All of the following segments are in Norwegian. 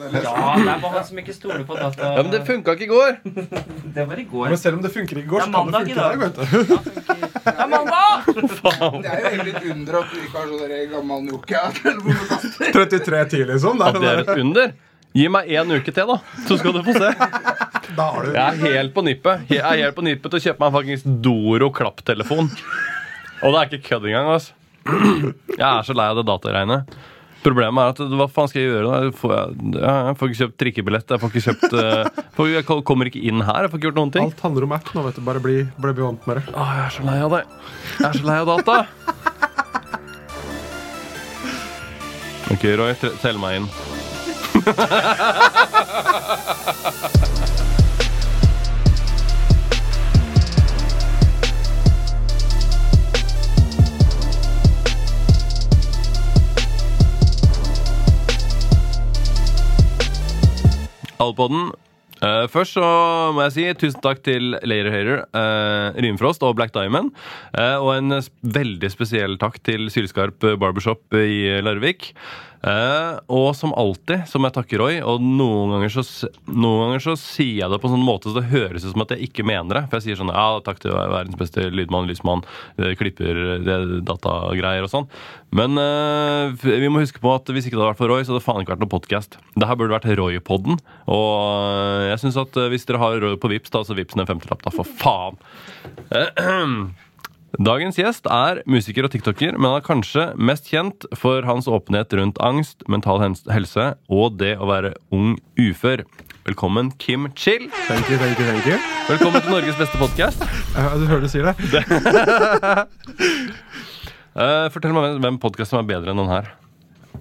Ja, det er bare han som ikke stoler på data. Ja, Men det funka ikke i går! Det var i går. Men selv om det funker ikke i går, så kan det funke i dag. vet du. Det er mandag! Det er jo egentlig et under at du ikke har sånn gammel Nokia-telefonkaster. 3310, liksom. Der, At er det er et under. Gi meg én uke til, da, så skal du få se. Da har du Jeg er helt på nippet Jeg er helt på nippet til å kjøpe meg en faktisk Doro klapptelefon. Og det er ikke kødd engang. Altså. Jeg er så lei av det dataregnet. Problemet er at hva faen skal jeg gjøre? da? Får, jeg, jeg får ikke kjøpt trikkebillett. Jeg får ikke kjøpt uh, Jeg kommer ikke inn her. Jeg får ikke gjort noen ting. Alt handler om app nå, vet du. Bare bli, bare bli vant med det. Åh, jeg er så lei av det. Jeg er så lei av data. Ok, Roy, tell meg inn. Alpodden. Uh, først så må jeg si tusen takk til Layer Hater, uh, Rimfrost og Black Diamond. Uh, og en veldig spesiell takk til Sylskarp Barbershop i Larvik. Eh, og som alltid så må jeg takke Roy, og noen ganger, så, noen ganger så sier jeg det på en sånn måte så det høres ut som at jeg ikke mener det. For jeg sier sånn ja, takk til verdens beste lydmann, lysmann, klipper, datagreier og sånn. Men uh, vi må huske på at hvis ikke det hadde vært for Roy, så hadde det faen ikke vært noe podkast. Det her burde vært Roy-podden. Og eh, jeg synes at hvis dere har Roy på Vips, da, så vips en femtelapp, da, for faen. Dagens gjest er musiker og tiktoker, men han er kanskje mest kjent for hans åpenhet rundt angst, mental helse og det å være ung ufør. Velkommen, Kim Chill. Thank you, thank you, thank you. Velkommen til Norges beste podkast. Ja, du hører du sier det. fortell meg hvem- podkasten er bedre enn den her.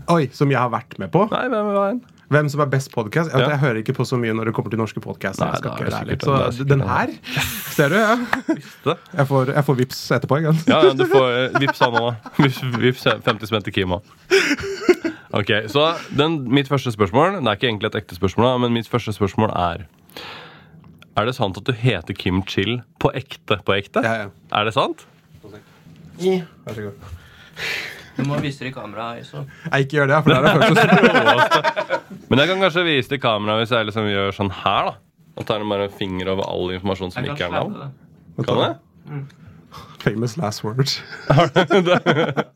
Oi, Som jeg har vært med på. Nei, hvem er den? Hvem som er best podkast? Jeg, Ja. jeg hører ikke på så mye når det kommer til norske podkaster. Er er Så den den her Ser du? ja. Jeg får, jeg får vips etterpå. Sant? Ja, ja, du får eh, vips av nå. Vips, vips 50 spenn til Kim. Ok, så den, mitt første spørsmål Det er ikke egentlig et ekte spørsmål, men mitt første spørsmål er Er det sant at du heter Kim Chill på ekte? På ekte? Ja, ja. Er det sant? Ja. Vær så god. Du må vise det i kameraet. Nei, ikke gjør det, for det er det første Men jeg kan kanskje vise til kamera hvis jeg liksom gjør sånn her. da Og tar bare en finger over all informasjon som ikke er navn. det. Kan jeg? Famous last words.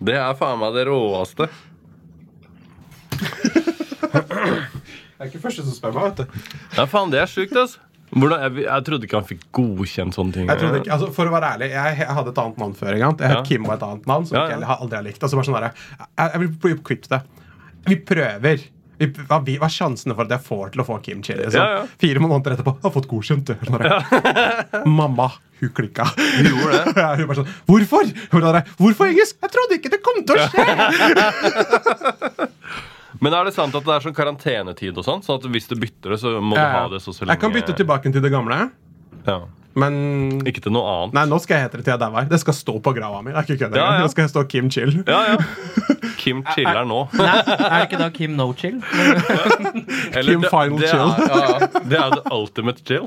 Det er faen meg det råeste. Det er ikke første som spør meg. vet du Ja, faen, det er sjukt, altså. Hvordan, jeg, jeg trodde ikke han fikk godkjent sånne ting. Jeg trodde ikke, altså For å være ærlig, jeg, jeg hadde et annet navn før. Jeg het Ja. Kim og et annet navn som Ja, ja. jeg aldri har likt. Altså bare sånn der, jeg, jeg vil bli kvitt det. Vi prøver. Vi, hva, vi, hva er sjansene for at jeg får til å få Kim Chili? Liksom? Ja. Fire måneder etterpå har fått godkjent. Sånn. Mamma, hun klikka. Hun gjorde det. Ja, hun bare sånn Hvorfor? Hun bare, Hvorfor engelsk? Jeg trodde ikke det kom til å skje! Men er det sant at det er sånn karantenetid og sånn? Sånn at hvis du bytter det, så må du ha det så så lenge Jeg kan bytte tilbake til det gamle, Ja. men Ikke til noe annet. Nei, nå skal jeg hete det til jeg dauer. Det skal stå på grava mi. Det er ikke kødd Ja, ja. Nå skal jeg stå Kim Chill. Ja, ja. Kim chiller nå. Nei, er det ikke da Kim No Chill? Eller Kim det- Final det Chill. Er, ja, ja. det er the ultimate chill.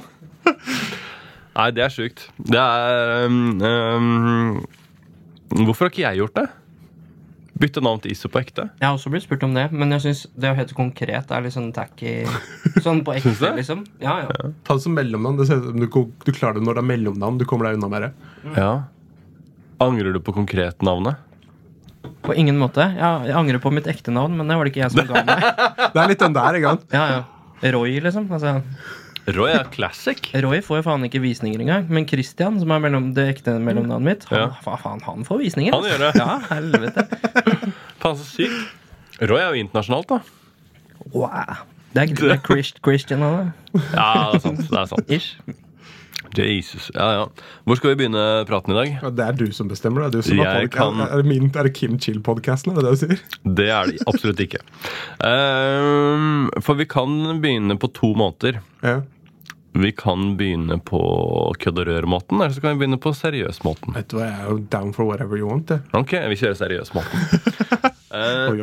Nei, det er sjukt. Det er um, um, Hvorfor har ikke jeg gjort det? Bytte navn til Iso på ekte? Jeg har også blitt spurt om det, men jeg synes det å hete konkret er litt sånn tacky. Sånn på ekte, det? liksom. Ja, ja. Ta det som mellomnavn. Det ser du, du klarer det når det er mellomnavn. Du kommer deg unna med det. Ja. Angrer du på konkretnavnet? På ingen måte. Jeg, jeg angrer på mitt ekte navn, men det var det ikke jeg som ga meg. Det er litt den der. ikke sant? Ja, ja. Roy, liksom. Altså, Roy er classic. Roy får jo faen ikke visninger engang. Men Christian, som er mellom, det ekte mellomnavnet mitt, han, Ja. fa- faen, han får visninger. Han gjør det. Ja, helvete. Faen, så sykt. Roy er jo internasjonalt, da. Wow. Det er, det er Christ, Christian han er. Ja, det er sant. Det er sant. Ish. Jesus. Ja, ja. Hvor skal vi begynne praten i dag? Ja, Det er du som bestemmer. Det er, du som har Jeg podca- kan- er, det min, er det Kim Chill-podkasten? Er det det du sier? Det er det absolutt ikke. Ehm, for vi kan begynne på to måter. Ja. Vi kan begynne på kødd og rør-måten, eller så kan vi begynne på seriøs-måten. Vet du hva, Jeg er jo down for whatever you want. Det. Ok, vi kjører seriøs-måten. Oi.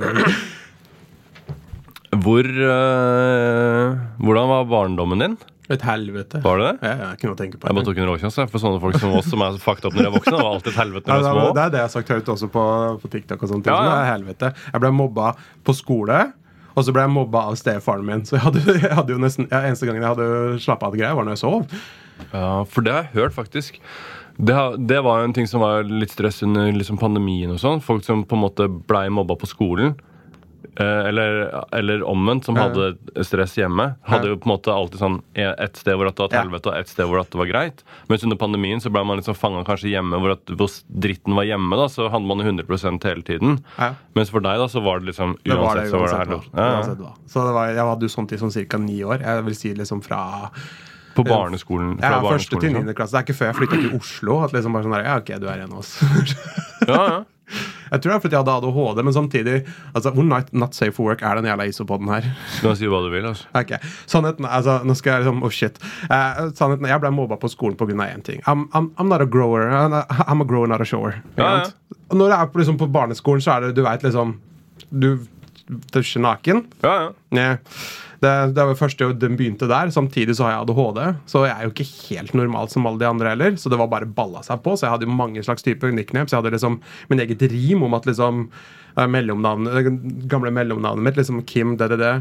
Hvor eh, Hvordan var barndommen din? Et helvete. Var det det? Ja, jeg ikke noe å tenke på. Jeg bare tok en råkjans for sånne folk som oss som er fucked up når de er voksne. Det var alltid et helvete når de det, er små. det er det jeg har sagt høyt også på, på TikTok. og sånt. Ja, ja. Det er helvete. Jeg ble mobba på skole Og så ble jeg mobba av stefaren min. Så jeg hadde, jeg hadde jo nesten ja, Eneste gangen jeg hadde slappa av greier, var når jeg sov. Ja, for det har jeg hørt, faktisk. Det, det var jo en ting som var litt stress under liksom pandemien. og sånn Folk som på en måte blei mobba på skolen. Eh, eller, eller omvendt, som hadde stress hjemme. Hadde jo på en måte alltid sånn e- et sted hvor at det var et helvete, og et sted hvor at det var greit. Mens under pandemien så ble man liksom fanga kanskje hjemme hvor, at, hvor dritten var hjemme. da Så hadde man jo 100 hele tiden. Ja. Mens for deg da så var det liksom Det var uansett det så var det uansett her. Ja, ja. Så det var, jeg hadde jo sånn tid som ca. ni år. Jeg vil si liksom fra På barneskolen. Ja, første til liksom. niende klasse. Det er ikke før jeg flytta til Oslo at liksom bare sånn der, Ja, ok, du er en av oss. Ja, ja. Jeg tror det er fordi jeg hadde ADHD, men samtidig altså, Hvor not, not safe for work er den jævla isopoden her? Nå si hva du vil. altså Ok, Sannheten altså, Nå skal jeg liksom Oh, shit. Uh, sannheten Jeg ble mobba på skolen pga. én ting. I'm, I'm, I'm not a grower. I'm a, I'm a grower, not a shower. Ja, ja. Når jeg er på, liksom, på barneskolen, så er det Du veit liksom Du dusjer naken. Ja, ja. Nei. Det, det var første den begynte der. Samtidig så har jeg ADHD, så jeg er jo ikke helt normal som alle de andre heller. Så det var bare balla seg på. Så jeg hadde jo mange slags typer nicknames. Jeg hadde liksom min eget rim om at liksom mellomnavnet, gamle mellomnavnet mitt, liksom Kim, det, det, det.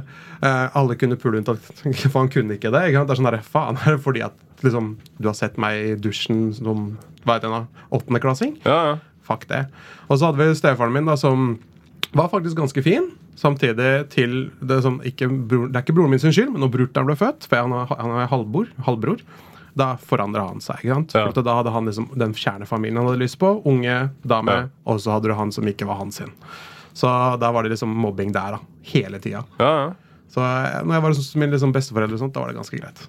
Eh, alle kunne pule unntatt For han kunne ikke det. Ikke? Det er sånn der, faen, er det fordi at liksom, du har sett meg i dusjen som hva heter det åttendeklassing? ja, ja. Fuck det. Og så hadde vi stefaren min, da, som var faktisk ganske fin. Samtidig til det som ikke bror, Det er ikke broren min sin skyld, men når brutter'n ble født, for han er, han er halvbror, halvbror da forandra han seg. ikke sant? Ja. Da hadde han liksom den kjernefamilien han hadde lyst på. Unge, dame, Ja. og så hadde du han som ikke var han sin. Så da var det liksom mobbing der, da. Hele tida. ja, ja. Så eh, når jeg var hos mine liksom besteforeldre, og sånt, da var det ganske greit.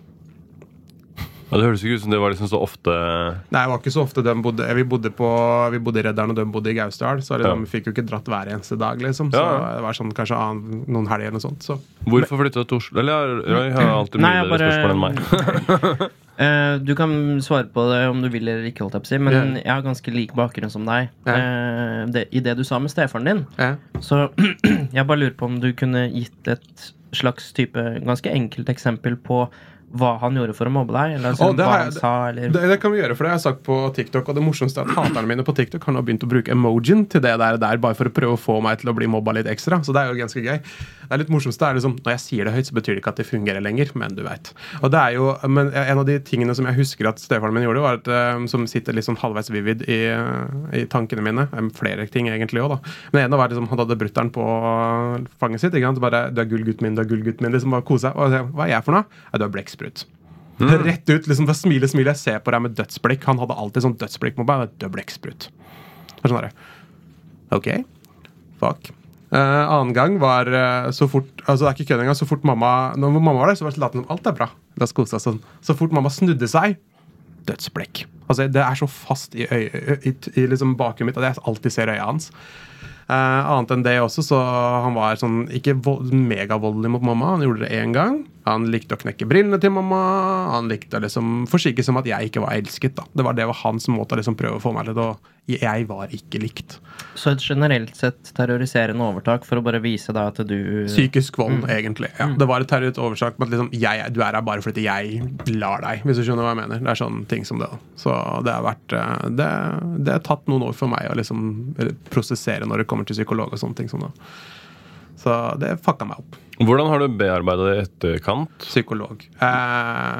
Ja, Det høres ikke ut som det var liksom så ofte Nei, det var ikke så ofte de bodde Vi bodde, på, vi bodde i Redderen, og de bodde i Gausdal. Så liksom, Ja. vi fikk jo ikke dratt hver eneste dag, liksom. Så Ja, det var sånn kanskje annen, noen helger eller noe sånt. Så. Hvorfor flytta du til Oslo? Eller jeg, har alltid mye bedre bare- spørsmål enn meg. Uh, du kan svare på det om du vil eller ikke, holdt jeg på å si, men yeah. jeg har ganske lik bakgrunn som deg. Yeah. Uh, det, I det du sa med stefaren din, yeah. så jeg bare lurer på om du kunne gitt et slags type ganske enkelt eksempel på hva han gjorde for å mobbe deg? Eller altså, Å, det hva han sa, eller Det, det kan vi gjøre, for det har jeg sagt på TikTok. Og det morsomste er at haterne mine på TikTok har nå begynt å bruke emojien til det der, der bare for å prøve å få meg til å bli mobba litt ekstra. Så det er jo ganske gøy. Det er litt morsomste er liksom, Når jeg sier det høyt, så betyr det ikke at det fungerer lenger, men du veit. Og det er jo, men en av de tingene som jeg husker at stefaren min gjorde, var at, eh, som sitter litt sånn halvveis vivid i, i tankene mine. Eh, Flere ting egentlig òg, da. Men en av var liksom, han hadde brutter'n på fanget sitt. ikke sant? Bare 'Du er gullgutten min, du er gullgutten min'. liksom bare kose seg. Og jeg, hva er jeg for noe? Ja, du er blekksprut. Rett ut. liksom det Smile, smile. Ser på deg med dødsblikk. Han hadde alltid sånn dødsblikk på meg. Er Sånn der. OK. Fuck. Uh, annen gang var uh, så fort Altså det er ikke kødd engang. Så fort mamma Når mamma var der, så var det sånn at alt er bra. La oss kose oss sånn. Så fort mamma snudde seg dødsblikk. Altså, det er så fast i, øye, i, i liksom bakhjulet mitt at jeg alltid ser øya hans. Uh, annet enn det også, så han var sånn ikke vold, megavoldelig mot mamma. Han gjorde det én gang. Han likte å knekke brillene til mamma. Han likte å liksom forsikre som at jeg ikke var elsket. da. Det var, det var hans måte å liksom prøve å få meg til å Jeg var ikke likt. Så et generelt sett terroriserende overtak for å bare vise deg at du Psykisk vold, egentlig. Ja. Det var et terrorisk overtak på at liksom, jeg, du er her bare fordi jeg lar deg, hvis du skjønner hva jeg mener. Det er sånne ting som det. da. Så det har vært eh, Det, det har tatt noen år for meg å liksom prosessere når det kommer til psykolog og sånne ting. som det. Så det fucka meg opp. Hvordan har du bearbeida det i etterkant? Psykolog. Eh,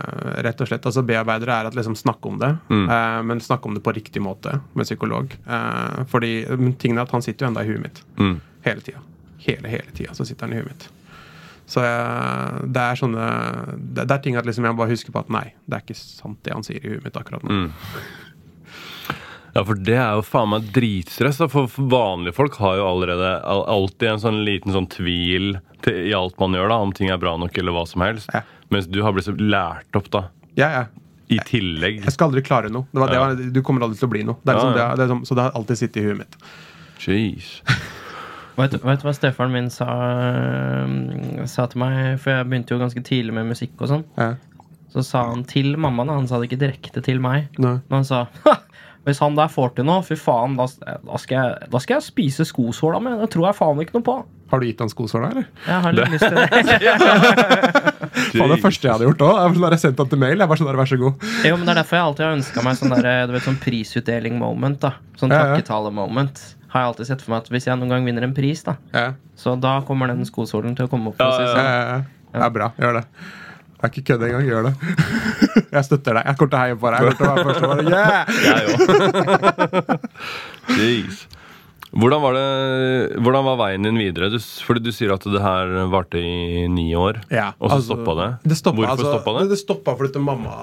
rett og slett. altså Bearbeidere er at liksom snakke om det, eh, men snakke om det på riktig måte med psykolog. Eh, fordi tingene tingen at han sitter jo enda i huet mitt. Mm. Hele tida. Hele, hele tida så sitter han i huet mitt. Så jeg, det er sånne det, det er ting at liksom jeg bare husker på at nei, det er ikke sant det han sier i huet mitt akkurat nå. Mm. Ja, for det er jo faen meg dritstress. Da. For vanlige folk har jo allerede alltid en sånn liten sånn tvil til, i alt man gjør, da, om ting er bra nok eller hva som helst. Ja. Mens du har blitt så lært opp, da. Ja, ja. I tillegg. Jeg skal aldri klare noe. Det var, det var, du kommer aldri til å bli noe. Det er liksom, Ja, ja. Det, det er som, så det har alltid sittet i huet mitt. Jeez. Vet, du- vet du hva stefaren min sa, sa til meg? For jeg begynte jo ganske tidlig med musikk og sånn. Ja. Så sa han til mammaen, han sa det ikke direkte til meg. Nei. Men han sa «Ha, hvis han der får til noe, fy faen, da, da, skal, jeg, da skal jeg spise skosåla mi. Det tror jeg faen ikke noe på. Har du gitt han skosåla, eller? Jeg har litt lyst til det. Faen, det første jeg hadde gjort òg. Jeg sendt han til mail. Jeg var sånn der, vær så god. Jo, men Det er derfor jeg alltid har ønska meg sånn, der, du vet, sånn prisutdeling-moment. da Sånn takketale-moment. har jeg alltid sett for meg at hvis jeg noen gang vinner en pris, da, Ja. så da kommer den skosålen til å komme opp. Ja, sånn. ja, ja. Det er bra. Gjør det. Det er ikke kødd engang. Gjør det. Jeg støtter deg. Jeg kommer til å heie på deg. Jeg kommer til å være første. yeah! Jeg òg. Jeez. Hvordan var, det, hvordan var veien din videre? Du, fordi du sier at det her varte i ni år, Ja, og så altså, stoppa det. det stoppa, Hvorfor altså, stoppa det? Det stoppa fordi mamma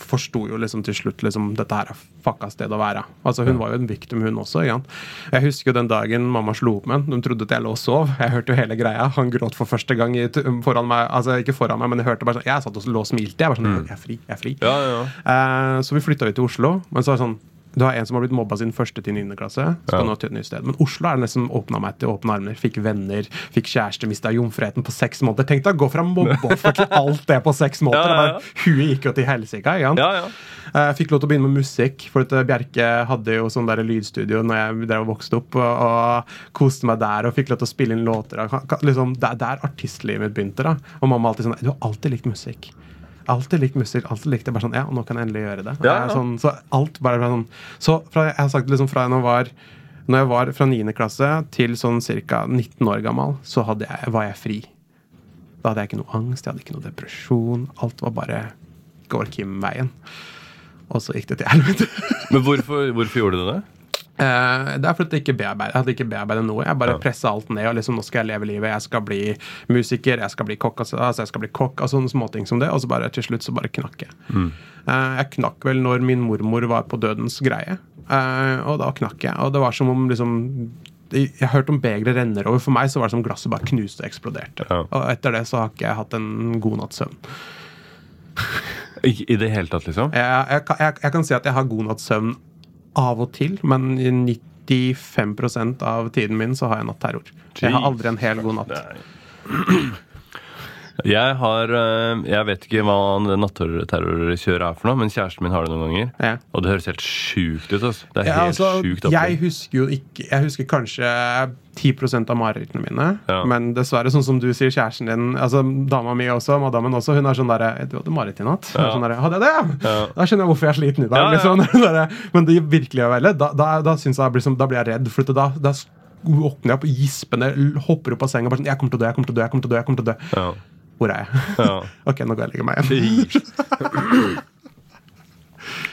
forsto jo liksom til slutt liksom, dette her er fucka sted å være. Altså Hun var jo en victim, hun også. Sant? Jeg husker jo den dagen mamma slo opp med han. De trodde at jeg lå og sov. Jeg hørte jo hele greia. Han gråt for første gang i, foran meg. Altså ikke foran meg, men jeg hørte bare sånn Jeg satt og lå og smilte. Jeg var sånn Jeg er fri. Jeg er fri. Mm. Ja, ja. Eh, så vi flytta jo til Oslo. Men så var det sånn du har en som har blitt mobba siden første til 9. klasse. Skal Ja. nå til et nytt sted. Men Oslo er det nesten åpna meg til åpne armer. Fikk venner, fikk kjæreste, mista jomfriheten på seks måneder. Tenk deg å gå fra mobbeoffer til alt det på seks måneder. Ja, ja. Huet gikk jo til helsike. ja, ja. Fikk lov til å begynne med musikk, for at eh, Bjerke hadde jo sånn der lydstudio når jeg drev og vokste opp, og, og koste meg der og fikk lov til å spille inn låter. Liksom, det er der artistlivet mitt begynte. da. Og mamma alltid sånn Du har alltid likt musikk. Alltid likt musikk. alltid likt det, bare sånn, ja, og nå kan jeg endelig gjøre det. Ja, ja. Sånn, så alt bare ble sånn Så fra, jeg har sagt liksom fra jeg nå var når jeg var fra 9. klasse til sånn ca. 19 år gammel, så jeg, var jeg fri. Da hadde jeg ikke noe angst, jeg hadde ikke noe depresjon. Alt var bare går Kim-veien. Og så gikk det til helvete. Men hvorfor, hvorfor gjorde du det? Eh, det er fordi jeg ikke bearbeider, jeg hadde ikke bearbeidet noe. Jeg bare Ja. pressa alt ned. og liksom, Nå skal jeg leve livet. Jeg skal bli musiker, jeg skal bli kokk. Altså, altså jeg skal bli kokk, og sånne småting som det. Og så bare til slutt så bare knakk jeg. Eh, jeg knakk vel når min mormor var på dødens greie. Eh, og da knakk jeg. Og det var som om liksom jeg hørte har hørt om begeret renner over. For meg så var det som glasset bare knuste og eksploderte. Ja. Og etter det så har ikke jeg hatt en god natts søvn. I, I det hele tatt, liksom? Jeg, jeg, jeg, jeg kan si at jeg har god natts søvn av og til, men i 95% av tiden min så har jeg natterror. Jeg har aldri en hel god natt. Jeg har eh, Jeg vet ikke hva natterrorkjøret er for noe, men kjæresten min har det noen ganger. Ja. Og det høres helt sjukt ut. Altså. Det er Ja, helt altså, sjukt jeg husker jo ikke Jeg husker kanskje 10 av marerittene mine. Ja. Men dessverre, sånn som du sier, kjæresten din Altså dama mi også, madammen også, hun er sånn derre Du hadde mareritt i natt? Ja. Sånn der, hadde jeg det? Ja. Da skjønner jeg hvorfor jeg er sliten i dag. Ja. Liksom. Men det virkelige veldig, da, da, da, jeg, liksom, da blir jeg redd. For da, da våkner jeg opp gispende, hopper opp av senga og bare sånn Jeg kommer til å dø, jeg kommer til å dø, jeg kommer til å dø. jeg kommer til å dø. Ja. Hvor er jeg? Ja. ok, nå går jeg og legger meg igjen.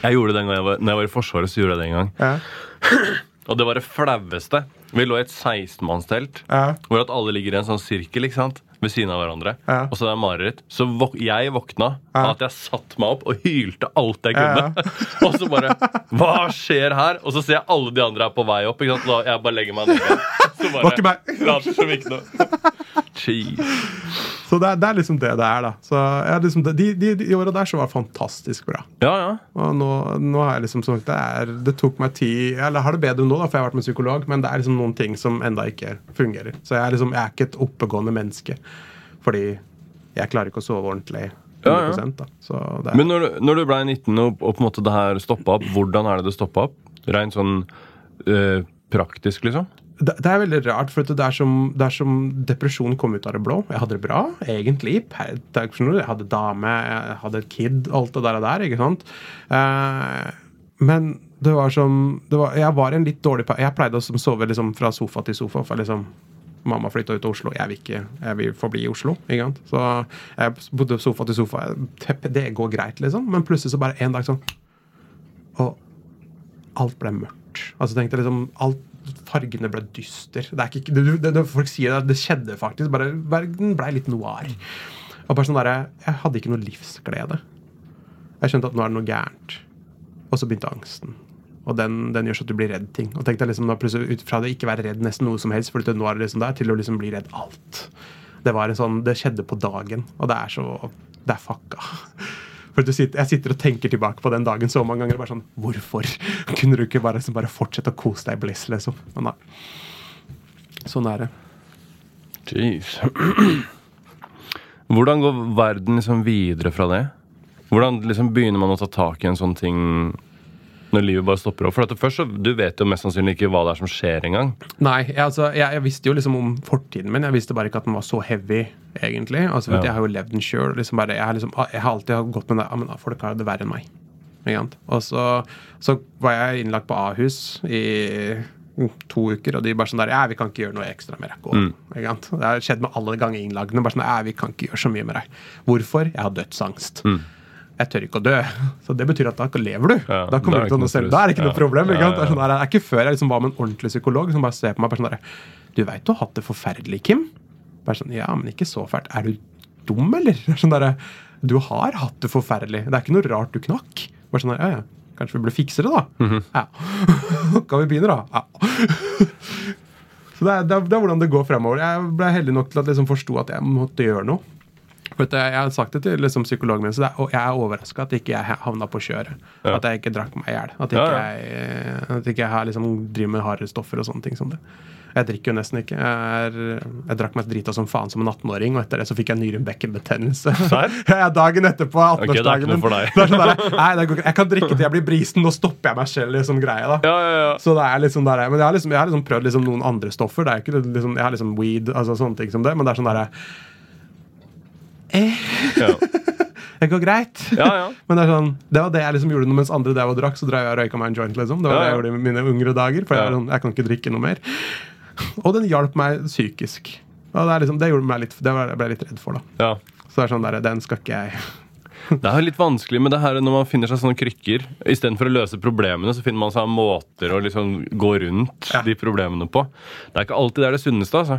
Jeg gjorde det den gang jeg var, når jeg var i Forsvaret, så gjorde jeg det en gang. Ja. Og det var det flaueste. Vi lå i et 16-mannstelt Ja. hvor at alle ligger i en sånn sirkel ikke sant? ved siden av hverandre. Ja. Og så det er mareritt. Så våk jeg våkna Ja. av at jeg satte meg opp og hylte alt jeg kunne. og så bare Hva skjer her? Og så ser jeg alle de andre er på vei opp. Ikke sant? Da jeg bare legger meg ned. Så bare. Later som ikke noe. Så det, er- det er liksom det det er, da. Så liksom de, de, de åra der så var det fantastisk bra. Ja, ja. Og nå, nå har jeg liksom sånn det, er, det tok meg tid Eller jeg har det bedre nå, da, for jeg har vært med psykolog, men det er liksom noen ting som enda ikke fungerer. Så jeg er liksom, jeg er ikke et oppegående menneske. Fordi jeg klarer ikke å sove ordentlig. 100 Ja, ja. da. Så det Men når, du- når du ble 19 og, og på en måte det her stoppa opp, hvordan er det det stoppa opp? Rent sånn øh, praktisk, liksom? Det, er veldig rart, for det er, som, det er som depresjon kom ut av det blå. Jeg hadde det bra, egentlig. Jeg hadde dame, jeg hadde et kid, alt det der. og der, ikke sant? Eh, men det var som det var, Jeg var en litt dårlig Jeg pleide å sove liksom fra sofa til sofa. for liksom Mamma flytta ut til Oslo. Jeg vil ikke, jeg vil forbli i Oslo. ikke sant? Så jeg bodde sofa til sofa. Det går greit, liksom. Men plutselig så bare en dag sånn Og alt ble mørkt. Altså tenkte jeg liksom alt, Fargene ble dyster. Det er ikke, det, det, folk sier at det skjedde faktisk. Bare, verden ble litt noir. Og bare sånn der, Jeg hadde ikke noe livsglede. Jeg skjønte at nå er det noe gærent. Og så begynte angsten. Og den, den gjør så at du blir redd ting. Og tenkte jeg liksom plutselig ut fra det ikke være redd nesten noe som helst, for nå er det liksom der, til å liksom bli redd alt. Det var en sånn, det skjedde på dagen, og det er så Det er fucka. For sitter, Jeg sitter og tenker tilbake på den dagen så mange ganger. bare sånn, Hvorfor kunne du ikke bare, liksom bare fortsette å kose deg i bliss? liksom? Men nei. Sånn er det. Jeez. Hvordan går verden liksom videre fra det? Hvordan liksom begynner man å ta tak i en sånn ting når livet bare stopper opp? For at først så, Du vet jo mest sannsynlig ikke hva det er som skjer engang. Nei, jeg, altså, jeg, jeg visste jo liksom om fortiden min. Jeg visste bare ikke at den var så heavy, egentlig. Altså, Ja. Jeg har jo levd den sjøl. Liksom jeg, liksom, jeg har alltid gått med det. Ja, men folk har det verre enn meg. Og så, så var jeg innlagt på Ahus i to uker, og de bare sånn der Ja, vi kan ikke gjøre noe ekstra med deg. Mm. Det har skjedd med alle ganger innlagene. Bare sånn Ja, vi kan ikke gjøre så mye med deg. Hvorfor? Jeg har dødsangst. Mm. Jeg tør ikke å dø. Så det betyr at da lever du. Ja, da kommer er du til å det selv. Da er det ikke noe problem. Ikke? Det, er sånn det er ikke før jeg liksom var med en ordentlig psykolog som bare ser på meg bare sånn der Du veit du har hatt det forferdelig, Kim? Bare sånn, Ja, men ikke så fælt. Er du dum, eller? Er Sånn der, du har hatt det forferdelig. Det er ikke noe rart du knakk. Bare sånn der, ja, ja. Kanskje vi burde fikse det, da? Mhm. Ja. Kan vi begynne, da? Ja. Så det er, det, er, det er hvordan det går fremover. Jeg ble heldig nok til å liksom forstå at jeg måtte gjøre noe. For jeg, har sagt det til liksom, psykologen min, og jeg er overraska at ikke jeg havna på kjøret. Ja. At jeg ikke drakk meg i hjel. At Ja, ikke ja. jeg, at ikke jeg har, liksom, driver med harde stoffer og sånne ting som det. Jeg drikker jo nesten ikke. Jeg, er, jeg drakk meg drita som faen som en 18-åring, og etter det så fikk jeg nyrebekkenbetennelse. Dagen etterpå. Ok, det er 18-årsdagen ikke noe for deg. Er sånn jeg kan drikke til jeg blir brisen, nå stopper jeg meg selv. liksom greie da Ja, ja, ja. så det er liksom der, Men jeg har liksom, jeg har liksom prøvd liksom noen andre stoffer. Det er ikke liksom, Jeg har liksom weed, altså sånne ting som det, men det er sånn derre ja. Det går greit. ja, ja. Men det er sånn Det var det jeg liksom gjorde mens andre der og drakk. Så drev jeg og røyka meg en joint. liksom Det var det jeg gjorde i mine yngre dager. For jeg, sånn, jeg kan ikke drikke noe mer. Og den hjalp meg psykisk. Og det, liksom, det gjorde meg litt Det var, jeg ble litt redd for, da. ja. Så det er sånn der, den skal ikke jeg Det er litt vanskelig med det her når man finner seg sånne krykker. Istedenfor å løse problemene, så finner man seg måter å liksom gå rundt Ja. de problemene på. Det er ikke alltid det er det sunneste, altså.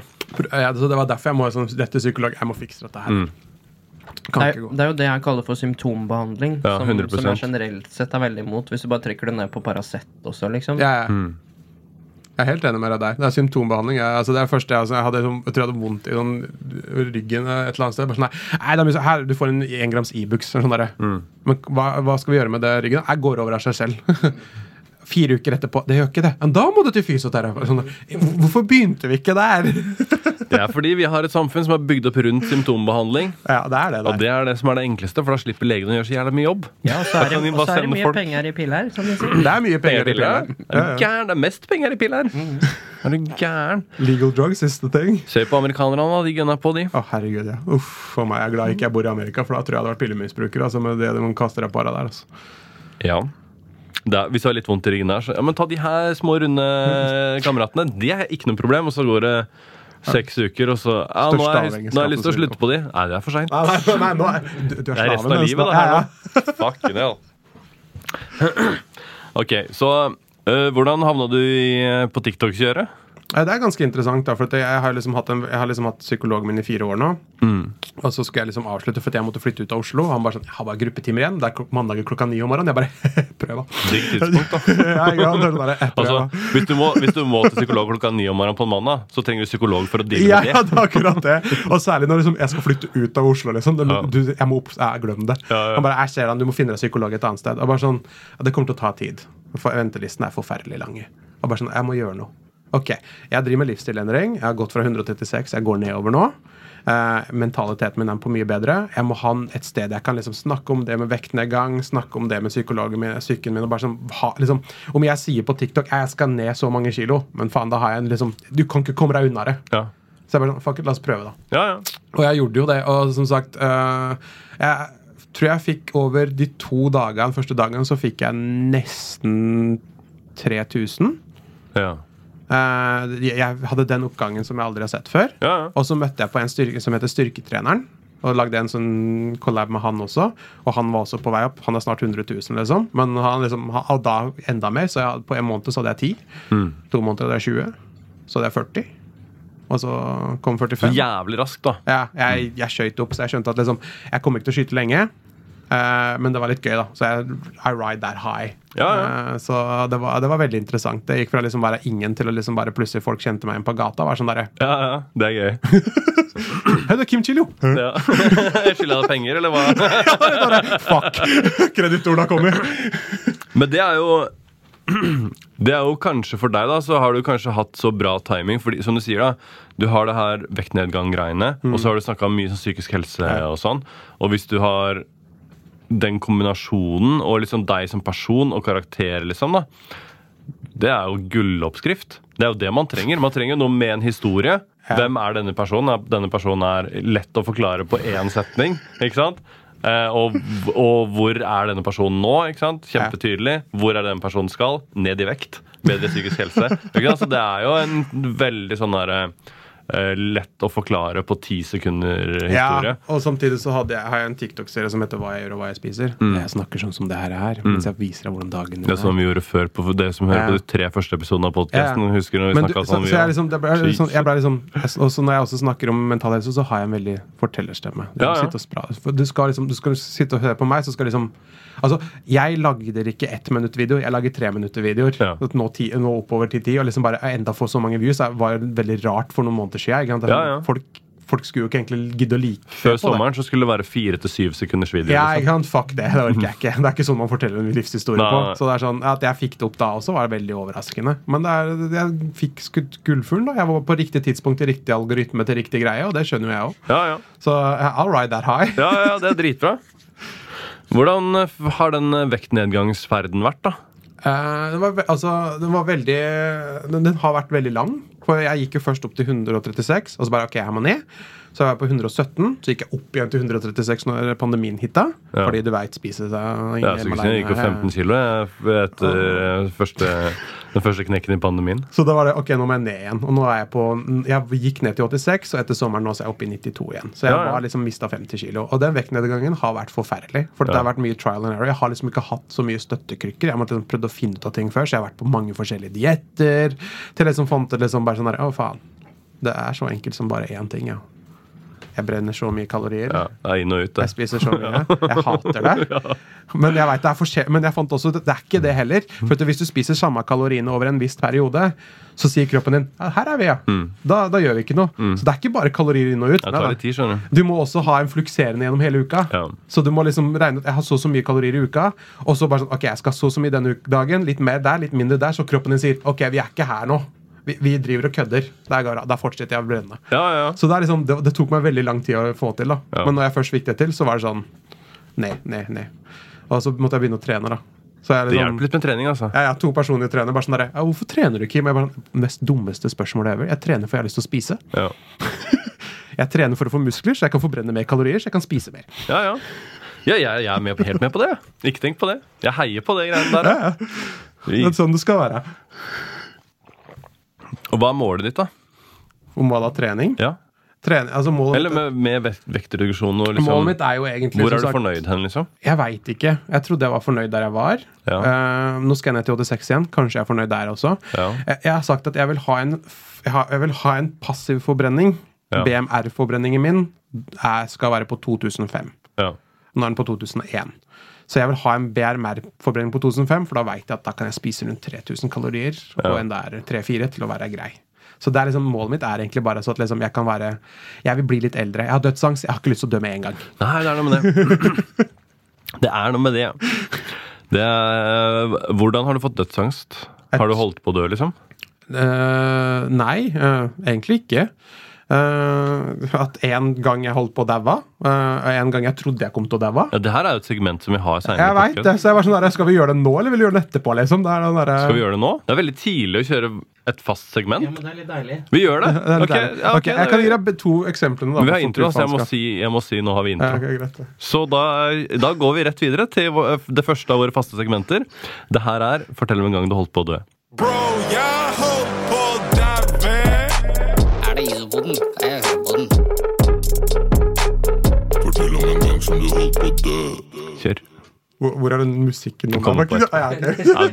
ja, det var derfor jeg må sånn, dette psykolog. Jeg må fikse dette her. Mm. Kan Det ikke er, gå. det er jo det jeg kaller for symptombehandling. Ja, som, som jeg generelt sett er veldig imot. Hvis du bare trekker det ned på Paracet også, liksom. Jeg, Mm. jeg er helt enig med deg der. Det er symptombehandling. Jeg, altså det er første jeg, altså, jeg, hadde, sånn- jeg tror jeg hadde vondt i sånn, ryggen et eller annet sted. Bare sånn, nei, nei, det er mye så- her, Du får en 1 grams Ibux. Sånn. Mm. Men hva, hva skal vi gjøre med det ryggen? Jeg går over av seg selv. Fire uker etterpå. Det gjør ikke det. Men da må du til fysioterapeut. Sånn, hvorfor begynte vi ikke der? Det er fordi vi har et samfunn som er bygd opp rundt symptombehandling. ja, det er det Og det er det som er det enkleste, for da slipper legen å gjøre så jævla mye jobb. Ja, og så er det, Da og så er det mye folk- penger i piller, som de sier. Det er mye penger i Penger piller. Er du gæren? Det er mest penger i piller. Er du gæren? Legal drugs is the thing. Se på amerikanerne, da. De gunner på, de. Å, herregud, ja. Uff, for meg. Jeg er glad ikke jeg bor i Amerika, for da tror jeg jeg hadde vært pillemisbruker. Altså, med det de kaster deg på der. Altså. Ja. Det er, hvis du har litt vondt i ryggen der, så ja, men ta de her små, runde kameratene. Det er ikke noe problem. Og så går det seks uker, og så ja, nå, har jeg, nå har jeg lyst til å slutte på de. Nei, det er for seint. Nei, nei, nei, du, du er Det er resten av livet, det her nå. Fucking hell. Ok, så øh, hvordan havna du i, på TikTok-kjøret? Ja, Det er ganske interessant, da, for jeg har liksom en, jeg har liksom hatt psykologen min i fire år nå. Og så skulle jeg liksom avslutte, for jeg måtte flytte ut av Oslo. Og han bare sånn, jeg har bare gruppetimer igjen. Det er klok mandager klokka ni om morgenen. Jeg bare prøv, da. Tidspunkt, da. ja? Det er sånn der, «Eh, prøv, Altså, hvis, du må, hvis du må til psykolog klokka ni om morgenen på en mandag, så trenger du psykolog for å deale Ja, med ja, det. det er akkurat det. Og særlig når liksom, jeg skal flytte ut av Oslo. liksom det, Ja. du, Jeg må opp, jeg Glem det. Ja, ja. Han bare, jeg ser han, Du må finne deg psykolog et annet sted. Og bare sånn, Det kommer til å ta tid. For ventelisten er forferdelig lange. Og bare sånn, Jeg må gjøre noe. Ok, Jeg driver med livsstilendring. Jeg har gått fra 136, jeg går nedover nå. Eh, mentaliteten min er på mye bedre. Jeg må ha et sted jeg kan liksom snakke om det med vektnedgang, snakke om det med psykologen min, psyken min. sånn, ha, liksom, Om jeg sier på TikTok jeg skal ned så mange kilo, men faen, da har jeg en liksom Du kan ikke komme deg unna det. Ja, Så jeg bare sånn, fuck it, la oss prøve, da. ja. ja. Og jeg gjorde jo det. Og som sagt øh, Jeg tror jeg fikk over de to dagene, første dagen, så fikk jeg nesten 3000. ja. Eh, jeg hadde den oppgangen som jeg aldri har sett før. ja, ja. Og så møtte jeg på en styrke som heter Styrketreneren. Og lagde en sånn collab med han også. Og han var også på vei opp. Han er snart 100 000, liksom. Men han liksom, han- da enda mer. Så jeg, på en måned så hadde jeg 10. Mm. To måneder hadde jeg 20. Så hadde jeg 40. Og så kom 45. Så jævlig raskt, da. Ja, jeg, jeg skjøt opp, så jeg skjønte at liksom, jeg kommer ikke til å skyte lenge. Eh, men det var litt gøy, da. Så jeg I ride that high. Ja, ja. Eh, så det var, det var veldig interessant. Det gikk fra liksom være ingen til å liksom bare plutselig folk kjente meg igjen på gata. Var sånn der, Ja, ja, det er gøy. Hei, det er Kim Chilio! Ja. Skylder deg penger, eller hva? Bare, Fuck! Kreditorene kommer. Men det er jo Det er jo kanskje for deg, da, så har du kanskje hatt så bra timing. Fordi, som du sier, da, du har det her vektnedgang-greiene, og så har du snakka mye om psykisk helse og sånn. Og hvis du har den kombinasjonen, og liksom deg som person og karakter, liksom, da Det er jo gulloppskrift. Det er jo det man trenger. Man trenger noe med en historie. Ja. Hvem er denne personen? Denne personen er lett å forklare på én setning. ikke sant? Eh, og, og hvor er denne personen nå? ikke sant? Kjempetydelig. Hvor er denne personen skal? Ned i vekt. bedre psykisk helse. Ikke sant? Så det er jo en veldig sånn derre eh, lett å forklare på ti sekunder historie. Ja, og samtidig så hadde jeg, har jeg en TikTok-serie som heter Hva jeg gjør og hva jeg spiser. Mm. Jeg snakker sånn som det her er, mens jeg viser deg hvordan dagen Det som vi gjorde før på det som hører Ja. på de tre første episodene av podkasten. Ja. Husker når vi du, snakket så, sånn så jeg, liksom, det ble, liksom, jeg ble liksom Og så når jeg også snakker om mental helse, så har jeg en veldig fortellerstemme. Du, Ja, ja. sitte og spra, for du, skal liksom, du skal sitte og høre på meg, så skal liksom Altså, jeg lagde ikke ett minutt video, jeg lager tre minutter videoer. Ja. Nå, ti, nå oppover til ti, og liksom bare enda få så mange views det var veldig rart for noen måneder siden. Ikke sant? Ja, ja. Folk, folk skulle jo ikke egentlig gidde å like Før det. sommeren så skulle det være fire til syv sekunders video. Ja, liksom. ikke sant? Fuck det. Det orker jeg ikke. Det er ikke sånn man forteller en livshistorie på. Så det er sånn, At jeg fikk det opp da også, var veldig overraskende. Men det er, jeg fikk skutt gullfuglen. da. Jeg var på riktig tidspunkt i riktig algoritme til riktig greie, og det skjønner jo jeg òg. Ja, ja. Så eh, I'll ride that high. ja, ja, det er dritbra. Hvordan eh, har den eh, vektnedgangsferden vært, da? Eh, den, var, altså, den var veldig den, den har vært veldig lang. For jeg gikk jo først opp til 136, og så bare OK, jeg må ned. Så var jeg på 117, så gikk jeg opp igjen til 136 når pandemien hitta. Ja. Fordi du veit, spise seg Ja, så jeg gikk jo 15 kilo etter eh, første, den første knekken i pandemien. Så da var det ok, nå må jeg ned igjen. Og nå er jeg på Jeg gikk ned til 86, og etter sommeren nå så er jeg oppe i 92 igjen. Så jeg Ja, ja. var liksom mista 50 kilo. Og den vektnedgangen har vært forferdelig. For det har vært mye trial and error. Jeg har liksom ikke hatt så mye støttekrykker. Jeg måtte liksom prøvd å finne ut av ting før, så jeg har vært på mange forskjellige dietter. Til liksom fant det liksom bare sånn her Å, faen. Det er så enkelt som bare én ting, ja. Jeg brenner så mye kalorier. Ja, det er inn og ut, det. Jeg spiser så mye. Jeg hater det. Men jeg vet det er Men jeg fant også det er ikke det heller. For at hvis du spiser samme kaloriene over en viss periode, så sier kroppen din her er vi, ja. Da, da gjør vi ikke noe. Så det er ikke bare kalorier inn og ut. Nei, tid, du. Du må også ha en flukserende gjennom hele uka. Ja. Så du må liksom regne ut jeg har så og så mye kalorier i uka. Og så bare sånn, ok, jeg skal så og så mye denne dagen. Litt mer der, litt mindre der. Så kroppen din sier ok, vi er ikke her nå. Vi, vi driver og kødder. Der, der fortsetter jeg å brenne. Ja, ja. Så det, er liksom, det, det tok meg veldig lang tid å få til. da Ja. Men når jeg først fikk det til, så var det sånn Ned, ned, ned. Og så måtte jeg begynne å trene. da Så jeg Det liksom, hjelper litt med trening, altså. jeg har to personlige trenere. Bare sånn der, ja, 'Hvorfor trener du, Kim?' Jeg bare, sånn, Mest dummeste spørsmålet ever. Jeg trener for jeg har lyst til å spise. Ja, Jeg trener for å få muskler, så jeg kan forbrenne mer kalorier. Så jeg kan spise mer. ja. ja. ja jeg, jeg er med på, helt med på det. Ikke tenk på det. Jeg heier på det greiene der. ja. Det er sånn det skal være. Og hva er målet ditt, da? Om hva da? Trening? Ja. Trening altså målet, Eller med, med vektreduksjon og liksom målet mitt er jo egentlig Hvor er du sagt- fornøyd hen, liksom? Jeg veit ikke. Jeg trodde jeg var fornøyd der jeg var. Ja. Uh, nå skal jeg ned til 86 igjen. Kanskje jeg er fornøyd der også. Ja. Jeg, jeg har sagt at jeg vil ha en, jeg vil ha en passiv forbrenning. Ja. BMR-forbrenningen min er, skal være på 2005. Ja. Nå er den på 2001. Så jeg vil ha en BRMR-forbrenning på 2005, for da veit jeg at da kan jeg spise rundt 3000 kalorier og en der 3-4 til å være grei. Så det er liksom, målet mitt er egentlig bare så at liksom jeg kan være Jeg vil bli litt eldre. Jeg har dødsangst. Jeg har ikke lyst til å dø med en gang. Nei, det er noe med det. Det er noe med det. det er, hvordan har du fått dødsangst? Har du holdt på å dø, liksom? Uh, nei, uh, egentlig ikke. Eh, at en gang jeg holdt på å daue, uh, en gang jeg trodde jeg kom til å daue. Ja, det her er jo et segment som vi har senere. Jeg vet det, så jeg var sånn der, Skal vi gjøre det nå, eller vil vi gjøre det etterpå? liksom? Det er den der, Skal vi gjøre det nå? Det er veldig tidlig å kjøre et fast segment. Ja, men det er litt deilig. Vi gjør det. det okay, Ok, ja, okay, ok, jeg det kan gi deg to eksemplene. da, Vi har intro, så jeg må, si, jeg må si nå har vi intro. Ja, greit. Så da, da går vi rett videre til det første av våre faste segmenter. Det her er Fortell om en gang du holdt på å dø. Bro, jeg Kjør. Hvor, hvor er den musikken nå? Kommer på Ah, ja. Ja,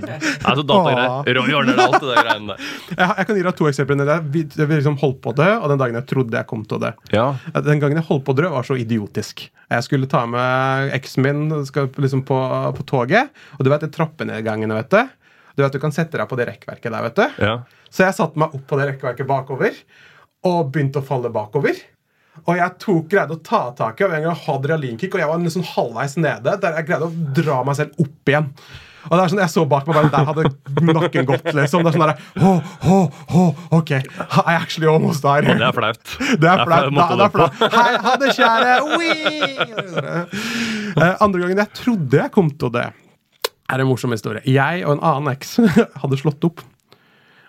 altså datagreier. Roy ordner alt det der greiene der. jeg, jeg kan gi deg to eksempler. Jeg, vi, vi liksom holdt på å dø, og den dagen jeg trodde jeg kom til å dø. Ja. Den gangen jeg holdt på å dø, var så idiotisk. Jeg skulle ta med eksen min skal liksom på, på toget, og du vet de trappenedgangene, vet du. Du vet du kan sette deg på det rekkverket der, vet du. ja. Så jeg satte meg opp på det rekkverket bakover og begynte å falle bakover. Og jeg tok greide å ta tak i og en gang hadde realinkick, og jeg var liksom halvveis nede, der jeg greide å dra meg selv opp igjen. Og det er sånn, Jeg så bak meg, bare der hadde nakken gått. liksom. Det er sånn der, ho, ho, ho, ok, I actually almost died. Det er flaut. Det er flaut. Da- Det er flaut. Hei, ha det, kjære! Ui! Eh, Andre gangen jeg trodde jeg kom til å dø, er en morsom historie. Jeg og en annen eks hadde slått opp.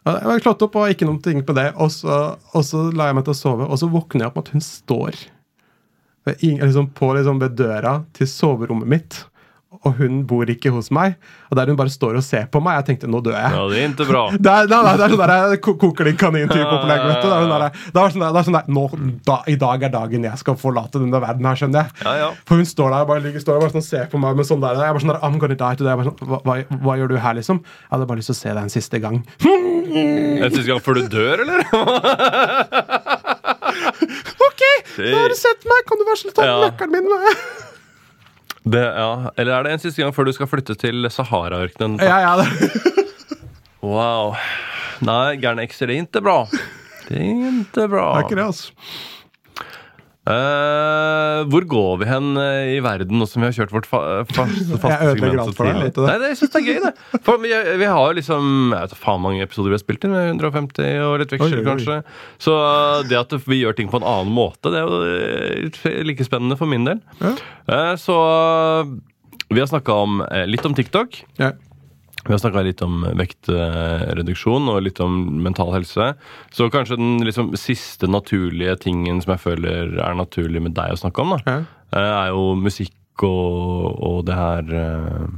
Jeg var slått opp og ikke noen ting på det, og så, og så la jeg meg til å sove. Og så våkner jeg opp med at hun står ved, liksom, på, liksom, ved døra til soverommet mitt og hun bor ikke hos meg. Og der hun bare står og ser på meg. Jeg tenkte nå dør jeg. Ja, det er ikke bra. Det er, nei, nei, det er sånn der ko- koker din kanin-type opplegg. vet du. Det er sånn der, det er sånn der, det er sånn der nå, da, I dag er dagen jeg skal forlate denne verden her, skjønner jeg. Ja, ja. For hun står der og bare, ligger, står og bare sånn, ser på meg med sånn der. Jeg er bare sånn der, I'm gonna die today. Jeg bare sånn, hva, hva, hva gjør du her, liksom? Jeg hadde bare lyst til å se deg en siste gang. En siste gang før du dør, eller? OK, nå har du sett meg! Kan du bare slutte å ta Ja. nøkkelen min? med? Det, ja. Eller er det en siste gang før du skal flytte til Sahara-ørkenen? Ja, ja, det. Wow. Nei, gærne ekser, det er ikke bra. Det er ikke bra. Det er ikke det, altså. Eh, hvor går vi hen eh, i verden nå som vi har kjørt vårt fa faste, faste segment så tidlig? det? Nei, det, jeg synes det er gøy, det. For vi, vi har jo liksom Jeg vet faen mange episoder vi har spilt inn. 150 og litt veksler, kanskje. Så uh, det at vi gjør ting på en annen måte, det er jo eh, like spennende for min del. Ja. Eh, så eh, vi har snakka om eh, litt om TikTok. Ja. Vi har snakka litt om vektreduksjon og litt om mental helse. Så kanskje den liksom, siste naturlige tingen som jeg føler er naturlig med deg å snakke om, da, Ja. eh, er jo musikk og, og det her eh,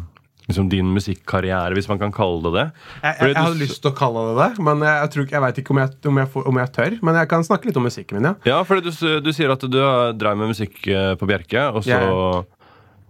Liksom din musikkarriere, hvis man kan kalle det det. Jeg, jeg, jeg hadde lyst til å kalle det det, men jeg, jeg, tror jeg vet ikke om om, om jeg tør. Men jeg kan snakke litt om musikken min, ja. Ja, for du, du sier at du drevet med musikk eh, på Bjerke, og så Ja.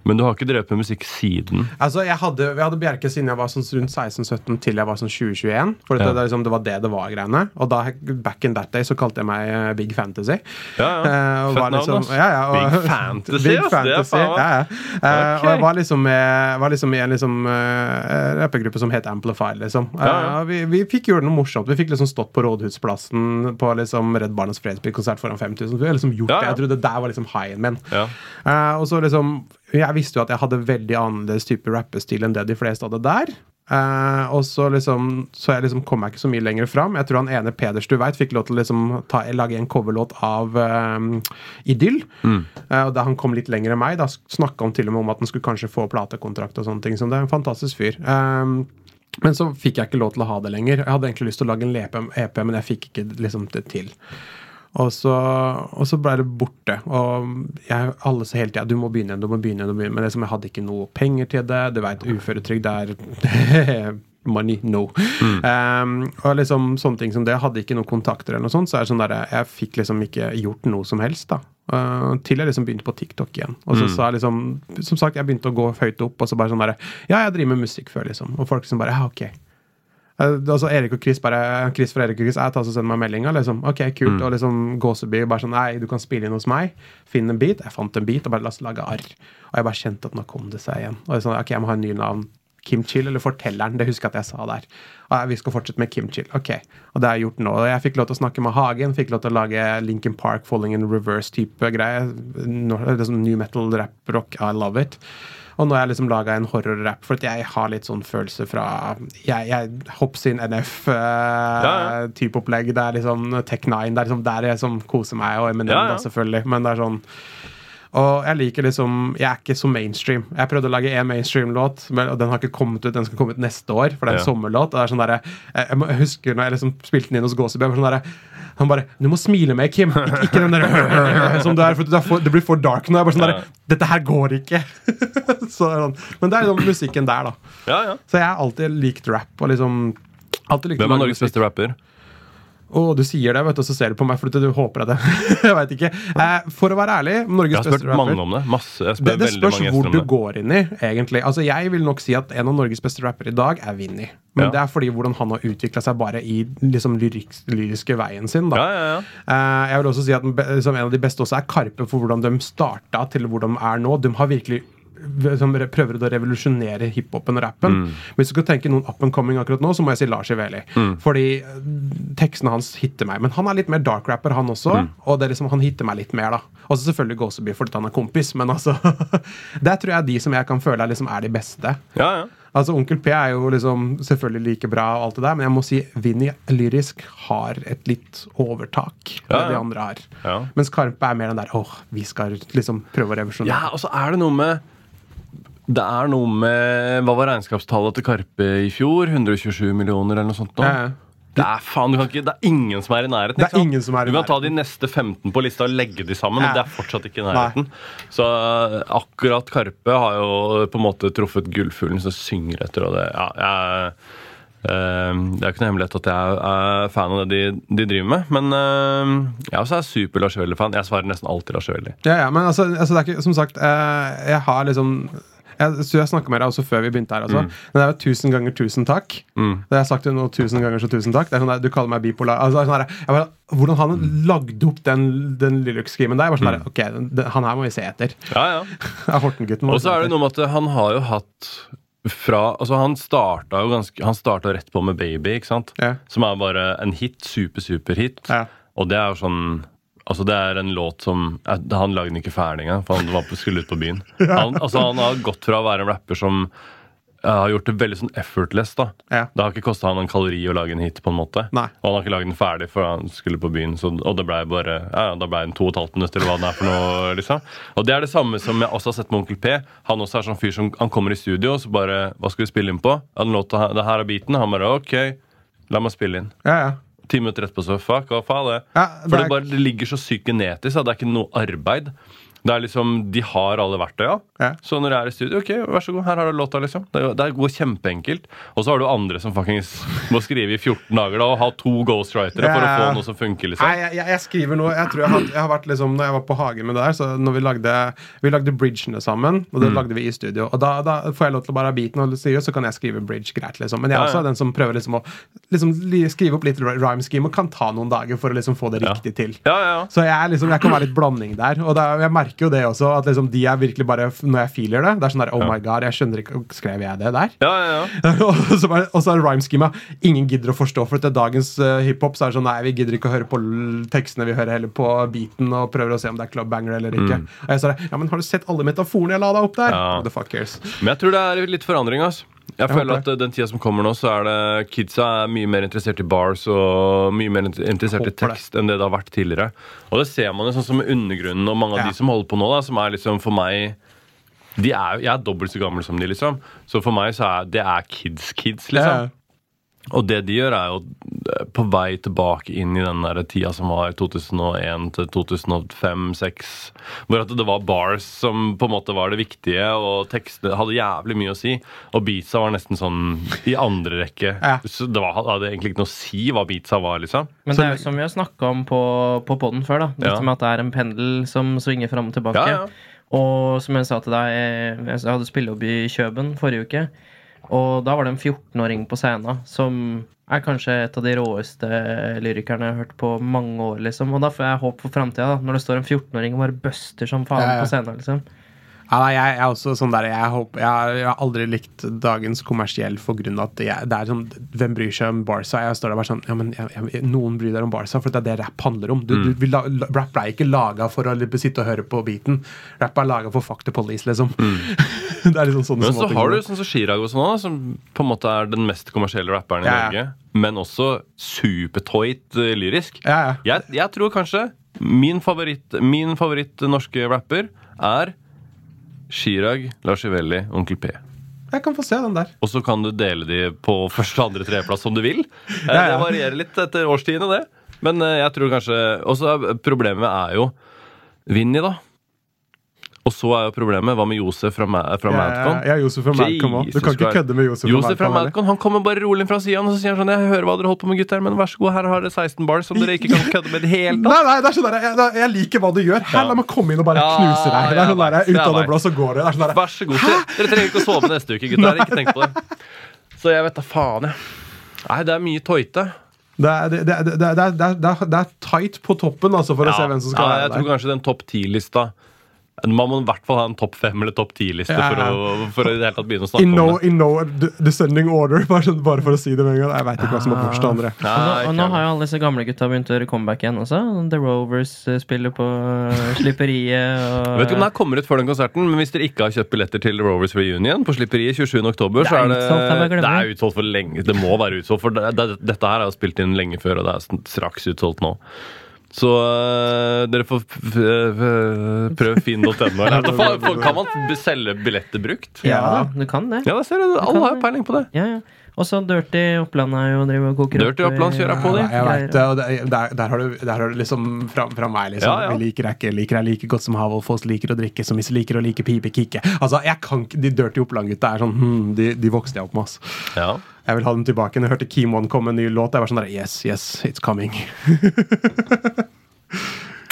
Men du har ikke drevet med musikk siden? Altså, jeg hadde, jeg hadde Bjerke siden jeg var sånn rundt 16-17 til jeg var sånn 2021. For det, Ja. det, liksom, det var det det var, greiene. Og da, back in that day så kalte jeg meg eh, Big Fantasy. Ja, ja. Uh, Fett navn, liksom- ja, ja, og- Big Fantasy, Big Fantasy Det er faen ja, ja. Uh, okay. Og jeg var liksom med, var liksom i en liksom, uh, rappegruppe som het Amplify, liksom. Ja, ja. Eh, vi, vi fikk gjøre noe morsomt. Vi fikk liksom stått på Rådhusplassen på liksom Redd Barnas fredsbilkonsert foran 5000. Vi har liksom gjort Ja, det. Jeg trodde der var liksom highen min. Ja. Eh, og så liksom Jeg visste jo at jeg hadde veldig annerledes type rappestil enn det de fleste hadde der. Uh, og så liksom Så jeg liksom kom jeg ikke så mye lenger fram. Jeg tror han ene Peders du veit, fikk lov til å liksom ta, lage en coverlåt av um, Idyll. Eh, og da han kom litt lenger enn meg, da snakka han til og med om at han skulle kanskje få platekontrakt og sånne ting. Så det er en fantastisk fyr. Um, men så fikk jeg ikke lov til å ha det lenger. Jeg hadde egentlig lyst til å lage en EP, EP men jeg fikk ikke liksom det til. Og så, og så ble det borte. Og jeg, alle sa hele tida du må begynne igjen, du må begynne igjen. du må begynne. Men liksom, jeg hadde ikke noe penger til det. Du veit, uføretrygd er Money, no. Um, og liksom sånne ting som det. Jeg hadde ikke noen kontakter, eller noe sånt, så er det sånn der, jeg fikk liksom ikke gjort noe som helst. da Uh, til jeg liksom begynte på TikTok igjen. Og så sa jeg liksom Som sagt, jeg begynte å gå høyt opp, og så bare sånn derre Ja, jeg driver med musikk før, liksom. Og folk som bare Ja, ok. Eh, altså Erik og Chris bare Chris fra Erik og Chris Jeg tar så sender meg meldinga. Liksom. Ok, kult. Og liksom Gåseby bare sånn Nei, du kan spille inn hos meg. Finn en beat. Jeg fant en beat og bare la oss lage arr. Og jeg bare kjente at nå kom det seg igjen. Og jeg sånn, ok, jeg må ha en ny navn. Kim Chill eller Fortelleren. Det husker jeg at jeg sa der. Og vi skal fortsette med Kim Chill. Ok. Og det har jeg gjort nå. Og jeg fikk lov til å snakke med Hagen. Fikk lov til å lage Lincoln Park Falling in Reverse-type greie. Sånn New metal, rap, rock. I love it. Og nå har jeg liksom laga en horror-rap, for at jeg har litt sånn følelse fra Jeg, jeg hopps inn Ja, ja. NF-type opplegg. Det er liksom Tech Nine. Det er liksom der jeg som koser meg, og Eminem, Ja, ja. da, selvfølgelig. Men det er sånn og jeg liker liksom Jeg er ikke så mainstream. Jeg prøvde å lage en mainstream-låt, og den har ikke kommet ut. Den skal komme ut neste år, for det er en Ja. sommerlåt. Og det er sånn der, jeg, jeg, husker når jeg liksom spilte den inn hos Gåseby. Sånn der, han bare 'Du må smile mer, Kim'. Ikke, ikke den der som du er, for det, er for, det blir for dark nå. Jeg bare sånn der, 'Dette her går ikke'. så, sånn. Men det er liksom musikken der, da. Ja, ja. Så jeg har alltid likt rap. og liksom alltid likt Hvem er Norges beste rapper? Å, du sier det, vet du, og så ser du på meg fordi du håper at jeg Jeg veit ikke. Eh, for å være ærlig, Norges Jeg har beste spurt mange om det. Masse. Jeg spør det, det spørs hvor du går inn i, egentlig. Altså, Jeg vil nok si at en av Norges beste rappere i dag er Vinni. Men Ja. det er fordi hvordan han har utvikla seg bare i liksom lyriks, lyriske veien sin. da. Ja, ja, ja. Eh, jeg vil også si at den En av de beste også er Karpe, for hvordan de starta til hvor de er nå. De har virkelig som prøver å revolusjonere hiphopen og rappen. Mm. Hvis du skal tenke noen up and coming akkurat nå, så må jeg si Lars Iveli. Mm. Fordi eh, tekstene hans hitter meg. Men han er litt mer dark rapper, han også. Mm. Og det er liksom, han hitter meg litt mer, da. Og så selvfølgelig Gåseby fordi han er kompis, men altså Der tror jeg de som jeg kan føle er, liksom, er de beste. ja, ja. Altså Onkel P er jo liksom selvfølgelig like bra, og alt det der, men jeg må si Vinni lyrisk har et litt overtak. Ja, de andre har. Ja. Mens Karpe er mer den der åh, vi skal liksom prøve å revolusjonere. Ja, og så er det noe med Det er noe med Hva var regnskapstallet til Karpe i fjor? 127 millioner eller noe sånt? nå? Ja, ja. Det er faen, du kan ikke, det er ingen som er i nærheten. Det er ingen som er i du kan ta de neste 15 på lista og legge de sammen, Ja. men det er fortsatt ikke i nærheten. Så eh, akkurat Karpe har jo på en måte truffet gullfuglen som synger etter, og det ja, jeg, eh, Det er ikke noe hemmelighet at jeg er fan av det de, de driver med. Men eh, jeg også er super Lars Vaular-fan. Jeg svarer nesten alltid Lars Vaular. Ja, ja, men altså, altså det er ikke, som sagt, eh, jeg har liksom jeg, så jeg snakka med deg også før vi begynte her. Altså. Men det er jo tusen ganger tusen takk. Det har jeg sagt nå tusen ganger så tusen takk. Det er sånn der, du kaller meg bipolar. Altså, sånn der, bare, hvordan han lagde opp den, den lyrics-schemen der. Bare sånn der, ok, den, Han her må vi se etter. Ja, ja. Og så er det noe med at han har jo hatt fra, altså Han starta jo ganske Han starta rett på med Baby, ikke sant? Ja. Som er bare en hit. Super, super hit. Ja. Og det er jo sånn Altså Det er en låt som eh, Han lagde den ikke ferdig engang, for han var på, skulle ut på byen. Han, altså han har gått fra å være en rapper som eh, har gjort det veldig sånn effortless. da Ja. Det har ikke kosta han en kalori å lage en hit, på en måte. Nei. Og han har ikke lagd den ferdig før han skulle på byen. Så, og det ble bare ja, ja, Da ble den to og et halvt minutt, eller hva den er for noe. liksom Og det er det samme som jeg også har sett med Onkel P. Han også er sånn fyr som Han kommer i studio, og så bare Hva skal vi spille inn på? Ja, den låta, det her er beaten. Han bare OK, la meg spille inn. Ja, ja. Ti minutter etterpå så fuck, hva faen det? Ja, det For det, er- bare, det ligger så sykt genetisk. Det er ikke noe arbeid. Det er liksom, De har alle verktøya. Ja. Så når jeg er i studio, ok, vær så god, her har du låta. liksom Det, det går kjempeenkelt. Og så har du andre som fuckings må skrive i 14 dager da og ha to ghostwritere for å få noe som funker. liksom Nei, jeg, jeg, jeg skriver noe Jeg tror jeg har, jeg har vært liksom Når jeg var på Hagen med det der, så når vi lagde Vi lagde bridgene sammen, og det Mm. lagde vi i studio. Og da, da får jeg lov til å bare ha beaten og seriøst, så kan jeg skrive bridge greit, liksom. Men jeg er Ja, også ja. den som prøver liksom å liksom, skrive opp litt rhyme scheme og kan ta noen dager for å liksom få det Ja. riktig til. Ja, ja, ja. Så jeg, liksom, jeg kan være litt blanding der. Og er, jeg merker jo det også, at liksom de er virkelig bare Når jeg feeler det, det er sånn der Oh my god, jeg skjønner ikke Skrev jeg det der? ja, ja, ja. og så er rhyme-schema. Ingen gidder å forstå. For etter dagens uh, hiphop så er det sånn Nei, vi gidder ikke å høre på tekstene, vi hører heller på beaten og prøver å se om det er clubbanger eller ikke. Og jeg sa ja, men har du sett alle metaforene jeg la deg opp der? Mm. Ja. The fuck cares? Men jeg tror det er litt forandring. ass Jeg føler at uh, den tida som kommer nå, så er det kidsa er mye mer interessert i bars og mye mer interessert i tekst enn det det har vært tidligere. Og det ser man jo sånn som Undergrunnen og mange av Ja. de som holder på nå, da som er liksom for meg de er, Jeg er dobbelt så gammel som de, liksom. Så for meg så er det er kids-kids, liksom. Og det de gjør, er jo eh, på vei tilbake inn i den der tida som var 2001 til 2005-2006. Hvor at det var bars som på en måte var det viktige, og tekstene hadde jævlig mye å si. Og beatsa var nesten sånn i andre rekke. Ja. Så det var, hadde egentlig ikke noe å si hva beatsa var, liksom. Men det er jo som vi har snakka om på, på poden før, da. Dette Ja. med at det er en pendel som svinger fram og tilbake. Ja. Og som jeg sa til deg, jeg hadde spillejobb i Kjøben forrige uke. Og da var det en 14-åring på scenen som er kanskje et av de råeste lyrikerne jeg har hørt på mange år. liksom Og da får jeg håp for framtida, når det står en 14-åring og bare buster som faen på scenen. liksom Ja, jeg, jeg er også sånn der Jeg, håper, jeg, har- aldri likt dagens kommersiell for grunn av at jeg, det er sånn Hvem bryr seg om Barca? Jeg står der bare sånn Ja, men Noen bryr deg om Barca, for det er det rap handler om. Du, Mm. du, la, rap ble ikke laga for å sitte og høre på beaten. Rap er laga for fuck the police, liksom. det er liksom sånne Mm. Men så har du sånn som Chirag og sånn, som på en måte er den mest kommersielle rapperen i Ja. Norge. Men også supertoit uh, lyrisk. Ja, ja. Jeg, jeg tror kanskje min favoritt, min favoritt norske rapper er Chirag, Lars Ivelli, Onkel P. Jeg kan få se den der. Og så kan du dele de på første, andre, tredjeplass som du vil. Eh, Ja, ja. Det varierer litt etter årstidene, det. Men eh, jeg tror kanskje Og så problemet er jo Vinni, da. Og så er jo problemet Hva med Josef fra, Ma fra Madcon? Ja, ja, Josef fra Madcon òg. Du kan ikke kødde med Josef, Josef fra. Madcon Han kommer bare rolig fra sida og så sier han sånn Jeg hører hva dere holder på med, gutter, men vær så god, her har dere 16 bars som dere ikke kan kødde med i det hele tatt. Nei, nei, det er sånn der, jeg, jeg liker hva du gjør. Her, La meg komme inn og bare Ja, knuse deg. Det er sånn der, Ut av det blå, så går det. det sånn der, Vær så god. Dere, dere trenger ikke å sove neste uke, gutter. Ikke tenk på det. Så jeg vet da faen, jeg. Nei, det er mye tøyte. Det er, det, er- det, er- det, er- tight på toppen altså, for å se hvem som skal ja, jeg tror kanskje den topp ti-lista Man må i hvert fall ha en topp fem eller topp ti-liste Ja, for, ja. å, for å i det hele tatt begynne å snakke In no, om det. in no descending order, bare, sånn, for å si det med en gang. Jeg veit ikke hva som er først og andre. Og nå, og nå har jo alle disse gamle gutta begynt å gjøre comeback igjen også. The Rovers eh, spiller på eh, Slipperiet. Og, Jeg vet ikke om det kommer ut før den konserten, men hvis dere ikke har kjøpt billetter til Rovers Reunion på Slipperiet 27. oktober, så Det er det, bare det er utsolgt for lenge. Det må være utsolgt, for det, det, dette her er jo spilt inn lenge før, og det er straks utsolgt nå. Så uh, dere får prøve finn.no. Kan man selge billetter brukt? ja, du kan det. Ja, det ser du. Alle har jo peiling på det. Ja, ja. Og så Dirty Oppland er jo driver og koker Dirty Oppland kjører jeg på, de. Ja, jeg vet det, der, der, har du, der har du liksom fra, fra meg, liksom. Ja, ja. Vi liker deg ikke, liker deg like godt som Havolfoss liker å drikke, som liker å like pipe kikke. Altså, jeg kan ikke, De Dirty Oppland-gutta er sånn hmm, de, de vokste jeg opp med, ass. Ja. Jeg vil ha dem tilbake. Når jeg hørte Kimon komme med en ny låt, jeg var sånn der Yes, yes, it's coming.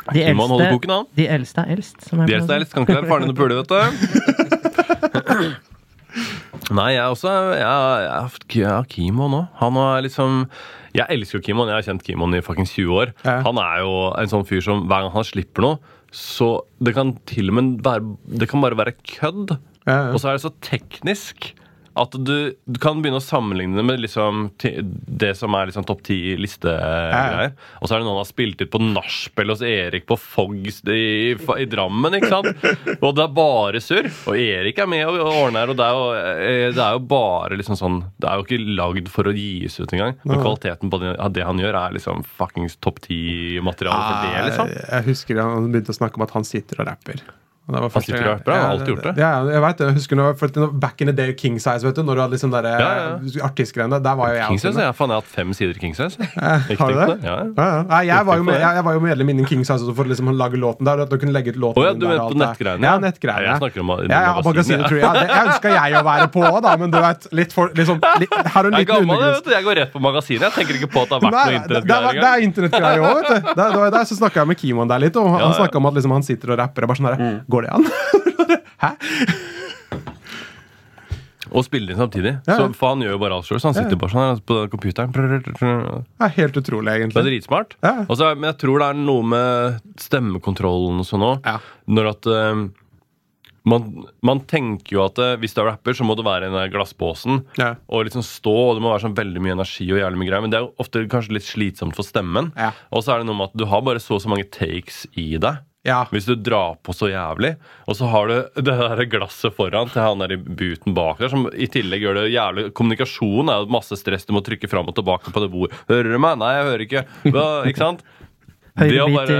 De Timon holder koken, han. de eldste er eldst. Som De eldste er eldst. kan ikke være faren din å pule, vet du. Nei, jeg også Jeg, har Kimon òg. Han er liksom Jeg elsker jo Kimon. Jeg har kjent Kimon i fucking 20 år. Ja. Han er jo en sånn fyr som hver gang han slipper noe, så det kan til og med være Det kan bare være kødd. Ja, ja. Og så er det så teknisk at du, du kan begynne å sammenligne det med liksom, det som er liksom topp ti listegreier. Og så er det noen som har spilt ut på nachspiel hos Erik på Foggs i, i Drammen. ikke sant? Og det er bare surr. Og Erik er med og ordner her. Og det er jo, eh, det er jo bare liksom sånn Det er jo ikke lagd for å gis ut engang. Men kvaliteten på det, det han gjør, er liksom fuckings topp ti-materiale for det, liksom. Jeg, jeg husker han begynte å snakke om at han sitter og rapper. Og det var første gang- rapper, Ja, alltid gjort det. Ja, jeg vet. Jeg husker når, for Back in the day King Size, vet du. Når du hadde liksom der, Ja, artistgreiene. Der var jo jeg King Size, jeg, faen, jeg har hatt fem sider King Size. Ikke Har du det? det? Ja, ja. Ja, ja. Nei, jeg, var jo med, jeg, jeg var jo medlem innen King Size også for liksom å lage låten der. At du kunne legge ut låten oh, ja, du der på nettgreiene? Ja, nettgreiene. Ja, jeg snakker om ja, ja, magasinet, ja. tror jeg. Det, ønska jeg å være på òg, da, men du vet litt for, liksom, litt, Har du en Jeg liten gammel, jeg, undergrunns... Jeg går rett på magasinet. Jeg tenker ikke på at det har vært Nei, noe internettgreier engang. det er internettgreier òg, vet du. Der, der, der så snakka jeg med Kimon der litt, og han, Ja, snakka om at liksom, han sitter og rapper. Og bare sånn der, Mm. Går det an? Hæ? Og spiller samtidig. Ja, ja. Så, for han gjør jo bare alt sjøl. Han sitter bare sånn på computeren. Det Det er helt utrolig, er egentlig. dritsmart. Ja. dritsmart. så- men jeg tror det er noe med stemmekontrollen og sånn òg. Ja. Når at eh, man, man tenker jo at eh, hvis du er rapper, så må du være i den der glassbåsen Ja. og liksom stå, og det må være sånn veldig mye energi og jævlig mye greier. Men det er jo ofte kanskje litt slitsomt for stemmen. Ja. Og så er det noe med at du har bare så og så mange takes i deg. Ja. Hvis du drar på så jævlig, og så har du det der glasset foran til han der i buten bak der, som i tillegg gjør det jævlig Kommunikasjon er jo masse stress, du må trykke fram og tilbake på det bordet. Hører du meg? Nei, jeg hører ikke. Hva, ikke sant? Høyrebit,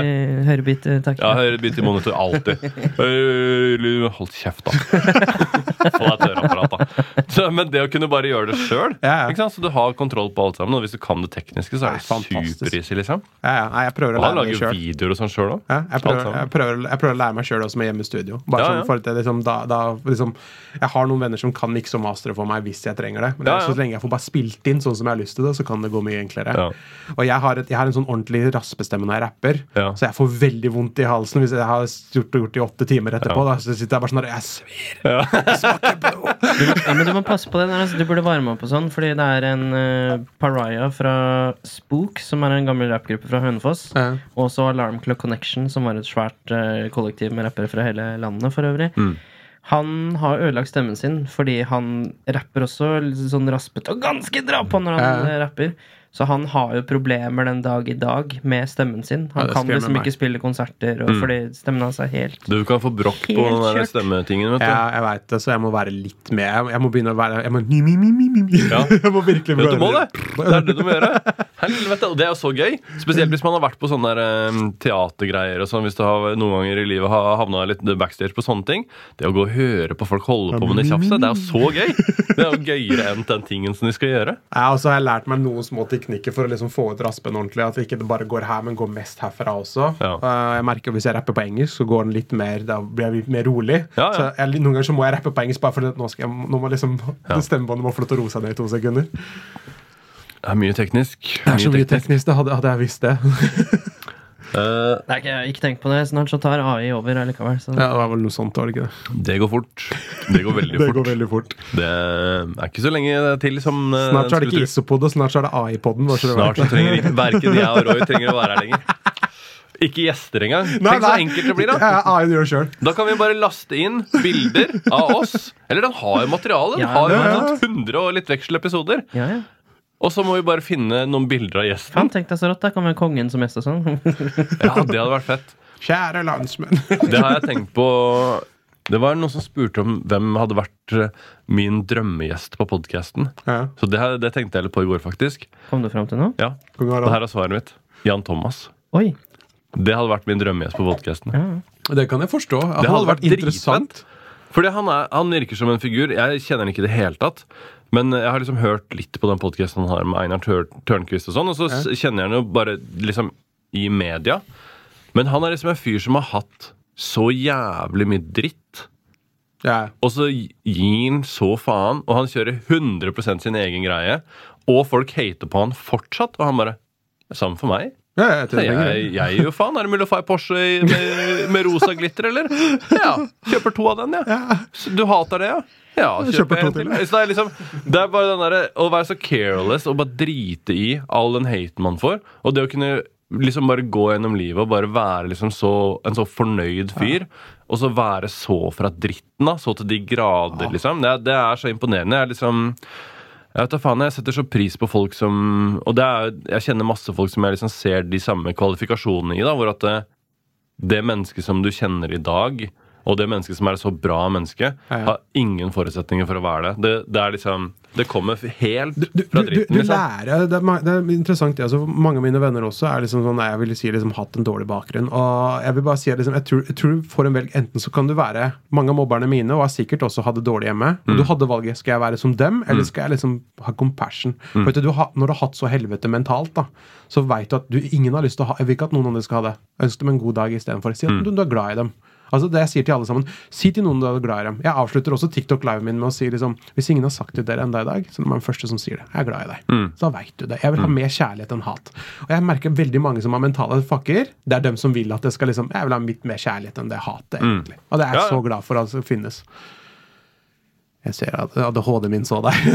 høyrebit, eh, takk. Ja, i monitor. Alltid. Hold kjeft, da. Få deg et høreapparat, da. Så, men det å kunne bare gjøre det sjøl, så du har kontroll på alt sammen. Og hvis du kan det tekniske, så er det superisig supereasy, liksom. Ja, ja. Nei, jeg prøver å lære meg sjøl. videoer og sånn sjøl òg. Ja, jeg, prøver, jeg, prøver, jeg prøver å lære meg sjøl også med hjemme i studio. Bare sånn for at liksom, da, da, liksom, jeg har noen venner som kan mikse og mastre for meg hvis jeg trenger det. Men Ja, ja. så lenge jeg får bare spilt inn sånn som jeg har lyst til det, så kan det gå mye enklere. Ja. Og jeg har, et, jeg har en sånn ordentlig raspestemme når jeg rapper, så jeg får veldig vondt i halsen hvis jeg har gjort det i åtte timer etterpå. Da, så sitter jeg bare sånn der Jeg svir! Ja, men du må passe på det. der, altså. Du burde varme opp og sånn, fordi det er en uh, pariah fra Spook, som er en gammel rappgruppe fra Hønefoss. Ja. Og så Alarm Clock Connection, som var et svært uh, kollektiv med rappere fra hele landet for øvrig. Mm. Han har ødelagt stemmen sin fordi han rapper også litt sånn raspete og ganske dra på når han Ja. eh, rapper. Så han har jo problemer den dag i dag med stemmen sin. Han ja, kan liksom meg. ikke spille konserter og, fordi stemmen hans er helt Du kan få brokk på den der stemmetingen, vet du. Ja, jeg veit det, så jeg må være litt med. Jeg, jeg må begynne å være jeg må, mi, mi, mi, mi, mi, mi. Ja. Jeg må virkelig prøve. du må det! Det er det du må gjøre. Helvete, Og det er jo så gøy. Spesielt hvis man har vært på sånne der, um, teatergreier. og sånn, Hvis du har noen ganger i livet har havna litt backstage på sånne ting. Det å gå og høre på folk holde på med det tjafset, det er jo så gøy! Det er jo gøyere enn den tingen som de skal gjøre. Ja, og så har jeg lært meg noen små teknikker for å liksom få ut raspen ordentlig. At det ikke bare går her, men går mest herfra også. Ja. Uh, jeg merker Hvis jeg rapper på engelsk, så går den litt mer Da blir jeg litt mer rolig. Ja, ja. Så jeg, Noen ganger så må jeg rappe på engelsk, bare fordi nå, skal jeg, nå må liksom det stemmebåndet må få lov til å roe seg ned i to sekunder. Det er mye teknisk. Det er så mye teknisk. Det hadde, hadde jeg visst det. Eh, Nei, ikke, ikke tenk på det. Snart så tar AI over allikevel. Så. ja, det var vel noe sånt, var det ikke det? det går fort. Det går veldig Det fort. går veldig fort. Det er ikke så lenge til som eh, Snart så er det ikke. Isopod, og snart så er det AI-poden. Snart så trenger ikke verken jeg og Roy trenger å være her lenger. Ikke gjester engang. Nei, Tenk så nei. enkelt det blir, da. Ja, ja, gjør selv. Da kan vi bare laste inn bilder av oss. Eller den har jo materiale. Den Ja, har jo ja, ja. sånn 100 og litt vekselepisoder. Ja, ja. Og så må vi bare finne noen bilder av gjesten. Han tenkte så rått. Da kan vi kongen som gjest og sånn. Ja, det hadde vært fett. Kjære landsmenn. Det har jeg tenkt på Det var noen som spurte om hvem hadde vært eh, min drømmegjest på podkasten. Ja, Så det, det tenkte jeg litt på i går, faktisk. Kom du fram til noe? Ja, Det her er svaret mitt. Jan Thomas. Oi. Det hadde vært min drømmegjest på podkasten. Ja. Det kan jeg forstå. Det hadde vært interessant. Fordi han, er, han virker som en figur. Jeg kjenner han ikke i det hele tatt. Men jeg har liksom hørt litt på den podkasten han har med Einar Tør Tørnquist og sånn, og så ja. kjenner jeg han jo bare liksom i media. Men han er liksom en fyr som har hatt så jævlig mye dritt. Ja. Og så gir han så faen, og han kjører 100% sin egen greie. Og folk hater på han fortsatt, og han bare "Det er Samme for meg. Ja, jeg, jeg, jeg, jeg gir jo faen. Er det mulig å få ei Porsche med, med rosa glitter, eller? Ja. Kjøper to av den, ja. Så Du hater det, ja? Ja, kjøper to til. Så det er liksom Det er bare den derre å være så careless og bare drite i all den haten man får. Og det å kunne liksom bare gå gjennom livet og bare være liksom så, en så fornøyd fyr. Og så være så fra dritten, da. Så til de grader, liksom. Det, det er så imponerende. Jeg liksom jeg vet da faen, jeg setter så pris på folk som Og det er, jeg kjenner masse folk som jeg liksom ser de samme kvalifikasjonene i. da, Hvor at det, det mennesket som du kjenner i dag, og det mennesket som er et så bra menneske, Ja, ja. har ingen forutsetninger for å være det. Det, det er liksom Det kommer helt du, du, fra du, dritten. du liksom. lærer det er, det er interessant det, altså, Mange av mine venner også er liksom sånn, jeg vil si liksom hatt en dårlig bakgrunn. Og jeg vil bare si liksom, jeg, tror, jeg tror for en velg Enten så kan du være Mange av mobberne mine og har sikkert også hatt det dårlig hjemme. Mm. Du hadde valget skal jeg være som dem, eller skal jeg liksom ha compassion. Mm. For vet du, Når du har hatt så helvete mentalt, da så veit du at du, ingen har lyst til å ha Jeg vil ikke at noen andre skal ha det. Ønsk dem en god dag istedenfor. Si at Mm. du, du er glad i dem. Altså det jeg sier til alle sammen Si til noen du er glad i dem. Jeg avslutter også TikTok live min med å si liksom Hvis ingen har sagt det til dere enda i dag, så er det den første som sier det. Jeg er glad i deg. Mm. Så da veit du det. Jeg vil ha mer kjærlighet enn hat. Og jeg merker veldig mange som har mentale fucker. Det er dem som vil at det skal liksom Jeg vil ha litt mer kjærlighet enn det hatet, egentlig. Og det er jeg så glad for at det finnes. Jeg ser at ADHD min så deg.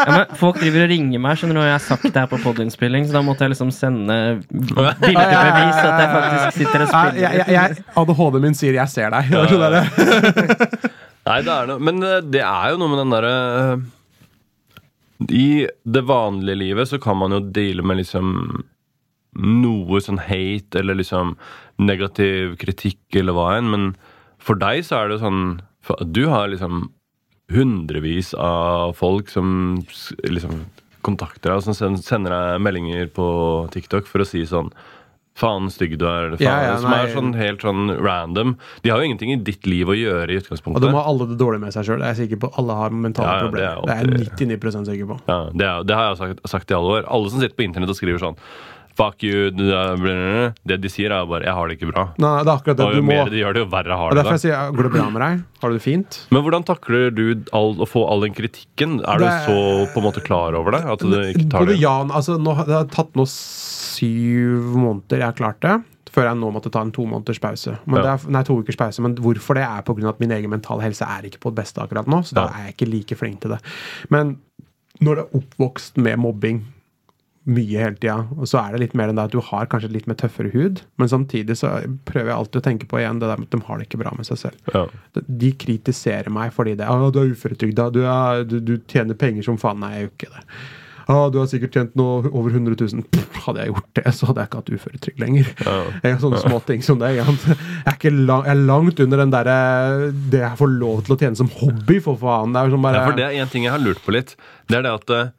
Ja, men folk driver og ringer meg skjønner du, og jeg har sagt det her på podinnspilling, så da måtte jeg liksom sende bildebevis at jeg faktisk sitter og spiller. ADHD min sier 'jeg ser deg'. Det Nei, det er noe Men eh, det er jo noe med den derre eh, I det vanlige livet så kan man jo deale med liksom noe sånn hate eller liksom negativ kritikk eller hva enn, men for deg så er det jo sånn for Du har liksom hundrevis av folk som liksom kontakter deg og som sender deg meldinger på TikTok for å si sånn Faen stygg du er. Faen, Ja, ja, som er sånn helt sånn random. De har jo ingenting i ditt liv å gjøre i utgangspunktet Og de har alle det dårlig med seg sjøl. Alle har mentale Ja, er problemer. Det er jeg 99% sikker på. Ja, det, er, det har jeg sagt, sagt i alle år. Alle som sitter på internett og skriver sånn Fuck you. du er blablabla», Det de sier, er bare 'jeg har det ikke bra'. Nei, det er akkurat det Og du jo må. mer de gjør det, jo verre har Og derfor jeg det. sier, Går det bra med deg? Har du det fint? Men hvordan takler du all, å få all den kritikken? Er du så på en måte klar over det? At du ikke tar Både det? Jan, altså, nå, Det har tatt nå syv måneder jeg har klart det. Før jeg nå måtte ta en to måneders pause. Men Ja. det er, nei, to ukers pause. Men hvorfor det er pga. at min egen mentale helse er ikke på det beste akkurat nå. Så da Ja. er jeg ikke like flink til det. Men når du er oppvokst med mobbing mye hele tida, og så er det litt mer enn det at du har kanskje litt mer tøffere hud, men samtidig så prøver jeg alltid å tenke på igjen det der med at de har det ikke bra med seg selv. Ja. De kritiserer meg fordi det ah, 'Du er uføretrygda. Du, er- du, du tjener penger som faen.' Nei, jeg gjør ikke det. Ah, 'Du har sikkert tjent noe over 100 000.' Pff, hadde jeg gjort det, så hadde jeg ikke hatt uføretrygd lenger. Ja. Jeg har sånne små ting som det. Jeg er, lang, jeg er langt under den derre Det jeg får lov til å tjene som hobby, for faen. Det er sånn bare Ja, for det er en ting jeg har lurt på litt. Det er det at eh,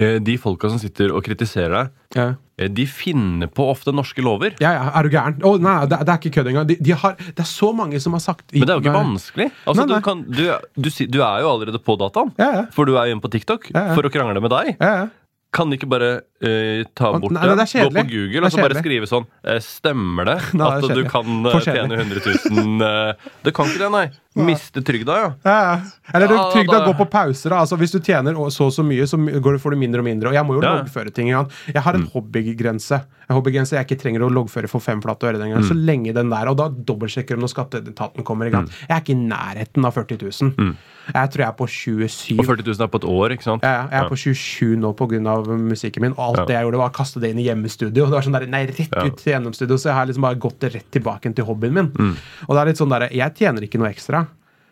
de folka som sitter og kritiserer deg, ja. eh, de finner på ofte norske lover. ja, ja, er du gæren? Oh, nei, det, det er ikke kødd engang. De, de har, det er så mange som har sagt Men det er jo ikke vanskelig. Altså, Nei, nei. Du, kan, du, du, du er jo allerede på dataen. Ja, ja. For du er inne på TikTok for å krangle med deg. Ja, ja. Kan de ikke bare uh, ta bort nei, det Gå på. Google og så bare skrive sånn eh, Stemmer det Nei, det at du kan eh, tjene 100 000 eh, Det kan ikke det, nei. Miste trygda, ja. Ja. Eller du, Ja, trygda da- går på pauser. Da. Altså, hvis du tjener så og så mye, så my- går det, får du mindre og mindre. Og jeg må jo Ja. loggføre ting. Ja. Jeg har en hobbygrense. En hobbygrense jeg ikke trenger å loggføre for fem flate øre den gangen. Så lenge den der, Og da dobbeltsjekker de når skatteetaten kommer i gang. Jeg er ikke i nærheten av 40 000. Jeg tror jeg er på 27 Og 40 000 er på et år, ikke sant? Ja, ja, jeg er på 27 nå pga. musikken min, og alt Ja. det jeg gjorde, var å kaste det inn i hjemmestudio. Det var sånn der, nei, rett Ja. ut til gjennomstudio, så jeg har liksom bare gått rett tilbake til hobbyen min. Mm. Og det er litt sånn der, Jeg tjener ikke noe ekstra.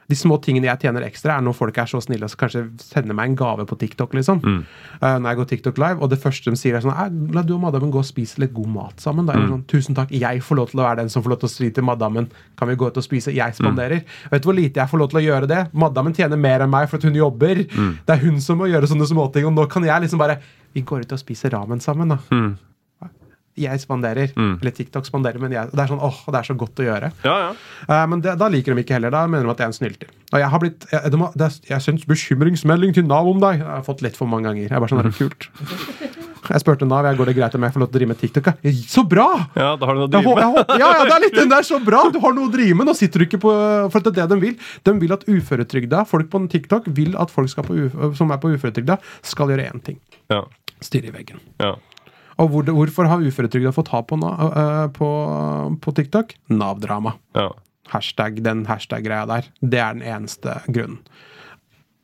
De små tingene jeg tjener ekstra, er når folk er så snille og så kanskje sender meg en gave på TikTok. liksom. Mm. Uh, når jeg går TikTok live, og det første de sier, er sånn «Eh, La du og madammen gå og spise litt god mat sammen. Da er Mm. sånn, Tusen takk, jeg får lov til å være den som får lov til å si til madammen Kan vi gå ut og spise? Jeg Mm. spanderer. Vet du hvor lite jeg får lov til å gjøre det? Madammen tjener mer enn meg for at hun jobber. Mm. Det er hun som må gjøre sånne småting, og nå kan jeg liksom bare Vi går ut og spiser ramen sammen, da. Jeg spanderer. Mm. Eller TikTok spanderer, men jeg, det er sånn, åh, det er så godt å gjøre. Ja, ja. Uh, men det, da liker de ikke heller. Da mener de at jeg er en snylter. Og jeg har blitt Jeg, de er- jeg syns bekymringsmelding til Nav om deg. Jeg har fått litt for mange ganger. Jeg er bare sånn, det er kult. Jeg spurte Nav jeg går det greit om jeg får lov til å drive med TikTok. Ja, Så bra! ja, da har du noe å drive med. ja, ja, det er litt den der så bra! Du har noe å drive med. Nå sitter du ikke på For det er det de vil. De vil at uføretrygda, folk på TikTok vil at folk på, som er på uføretrygda, skal gjøre én ting. Ja, Stirre i veggen. ja. Og hvor, hvorfor har uføretrygda fått ha på, øh, på, på TikTok? Nav-drama. ja. Hashtag, den hashtag-greia der. Det er den eneste grunnen.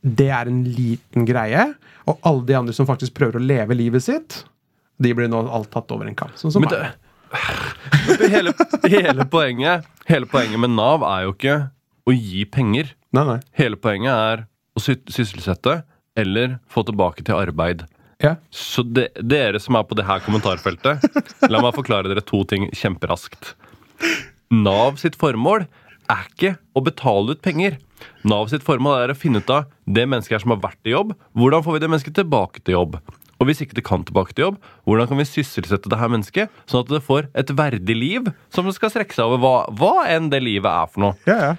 Det er en liten greie, og alle de andre som faktisk prøver å leve livet sitt, de blir nå alt tatt over en kamp. Sånn som Men det, meg. hele, hele, poenget, hele poenget med Nav er jo ikke å gi penger. Nei, nei. Hele poenget er å sysselsette eller få tilbake til arbeid. Ja. Så de, dere som er på det her kommentarfeltet, la meg forklare dere to ting kjemperaskt. Nav sitt formål er ikke å betale ut penger. Nav sitt formål er å finne ut av det mennesket som har vært i jobb, hvordan får vi det mennesket tilbake til jobb? Og hvis ikke det kan tilbake til jobb, hvordan kan vi sysselsette det her mennesket, sånn at det får et verdig liv som skal strekke seg over hva, hva enn det livet er for noe? Ja, ja.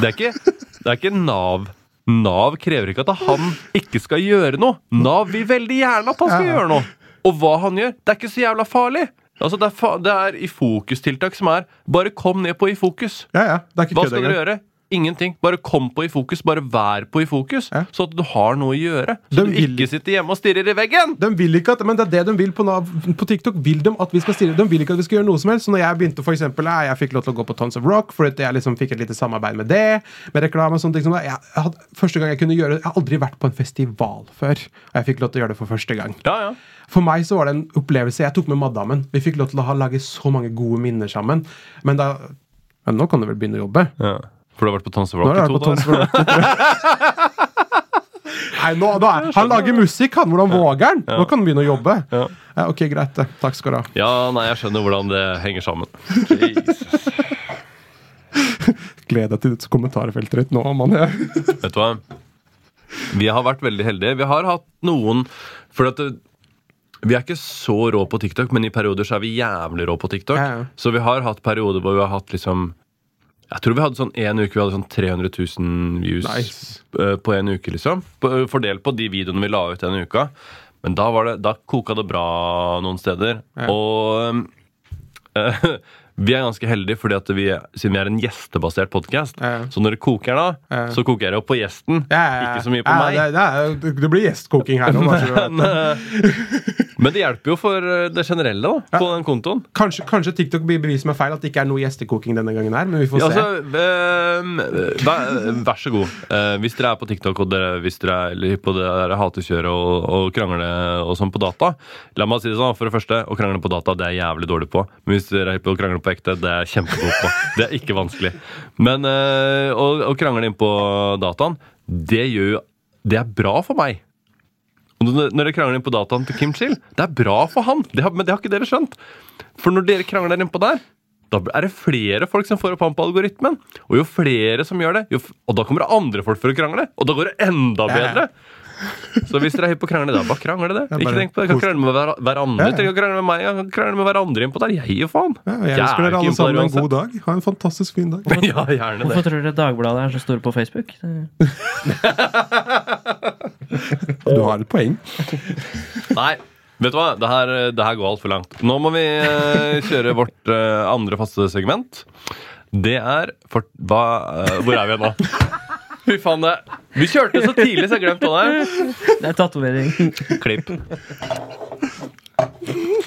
Det er ikke, det er ikke Nav. Nav krever ikke at han ikke skal gjøre noe. Nav vil veldig gjerne at han skal gjøre noe. Og hva han gjør, det er ikke så jævla farlig. Altså, det, er fa det er i fokustiltak som er Bare kom ned på i fokus. ja, ja. Det er ikke Hva skal dere gjøre? Ingenting. Bare kom på i fokus. Bare vær på i fokus. Ja. Så at du har noe å gjøre. Så De du vil- ikke sitter hjemme og stirrer i veggen. De vil ikke at, men det er det de vil på, Nav, på TikTok. vil De at vi skal stirre. de vil ikke at vi skal gjøre noe som helst. Så når jeg begynte for eksempel, jeg, jeg fikk lov til å gå på Tons of Rock, for at jeg liksom fikk et lite samarbeid med det. Med reklame og sånne ting. som. Jeg, jeg hadde, første gang jeg kunne gjøre Jeg har aldri vært på en festival før. Og jeg fikk lov til å gjøre det for første gang. Ja, ja. For meg så var det en opplevelse. Jeg tok med madammen. Vi fikk lov til å ha, lage så mange gode minner sammen. Men da men nå kan du vel begynne å jobbe? ja. For du har vært på Tons Rock i to dager? Nei, nå, nå han lager musikk, han. Hvordan våger han? Nå kan han begynne å jobbe. Ja. Ok, greit. Takk skal du ha. Ja, nei, jeg skjønner hvordan det henger sammen. Gled deg til kommentarfeltet ditt nå, mann. Vet du hva? Vi har vært veldig heldige. Vi har hatt noen For at vi er ikke så rå på TikTok, men i perioder så er vi jævlig rå på TikTok. Ja, ja. Så vi har hatt perioder hvor vi har hatt liksom Jeg tror vi hadde sånn en uke vi hadde sånn 300 000 views Nice. eh, på en uke, liksom. Fordelt på de videoene vi la ut denne uka. Men da, var det, da koka det bra noen steder. Ja. Og eh, vi er ganske heldige, fordi at vi, siden vi er en gjestebasert podkast, Ja. så når det koker da, Ja. så koker det opp på gjesten. Ikke så mye på ja, meg. Det, det, det blir gjestkoking her nå. Men, det. hjelper jo for eh, det generelle da, på den kontoen. Kanskje, kanskje TikTok blir bevis meg feil at det ikke er noe gjestekoking denne gangen her, men vi får Ja, se. altså, øh, vær, vær så god. Uh, hvis dere er på TikTok og dere, hvis dere er på det der hatekjøret og, og krangle og sånn på data La meg si det sånn, for det første, å krangle på data det er jeg jævlig dårlig på. Men hvis dere er på å krangle på ekte, det er jeg kjempegod på. Det er ikke vanskelig. Men eh, å, å krangle inn på dataen, det gjør jo Det er bra for meg. Og når dere krangler inn på dataen til Kim Chill, det er bra for han. Det har, men det har ikke dere skjønt. For når dere krangler innpå der, da er det flere folk som får opp han på algoritmen. Og jo flere som gjør det, jo, og da kommer det andre folk for å krangle. Og da går det enda bedre. ja. Så hvis dere er hypp på å krangle, da bare krangle det. Ikke tenk på det. Kan krangle med hver- hverandre. Ja, ja. Ikke krangle med meg. Kan krangle med hverandre innpå der. Jeg gir faen. Ja, og jeg ønsker dere alle sammen en god dag. Ha en fantastisk fin dag. Ja, gjerne Hvorfor tror dere Dagbladet er så store på Facebook? Du har et poeng. Nei. Vet du hva? Det her, det her går altfor langt. Nå må vi eh, kjøre vårt eh, andre faste segment. Det er for, hva, eh, Hvor er vi nå? Fy faen, det Vi kjørte så tidlig, så jeg glemte hva det er. Det er tatovering. Klipp.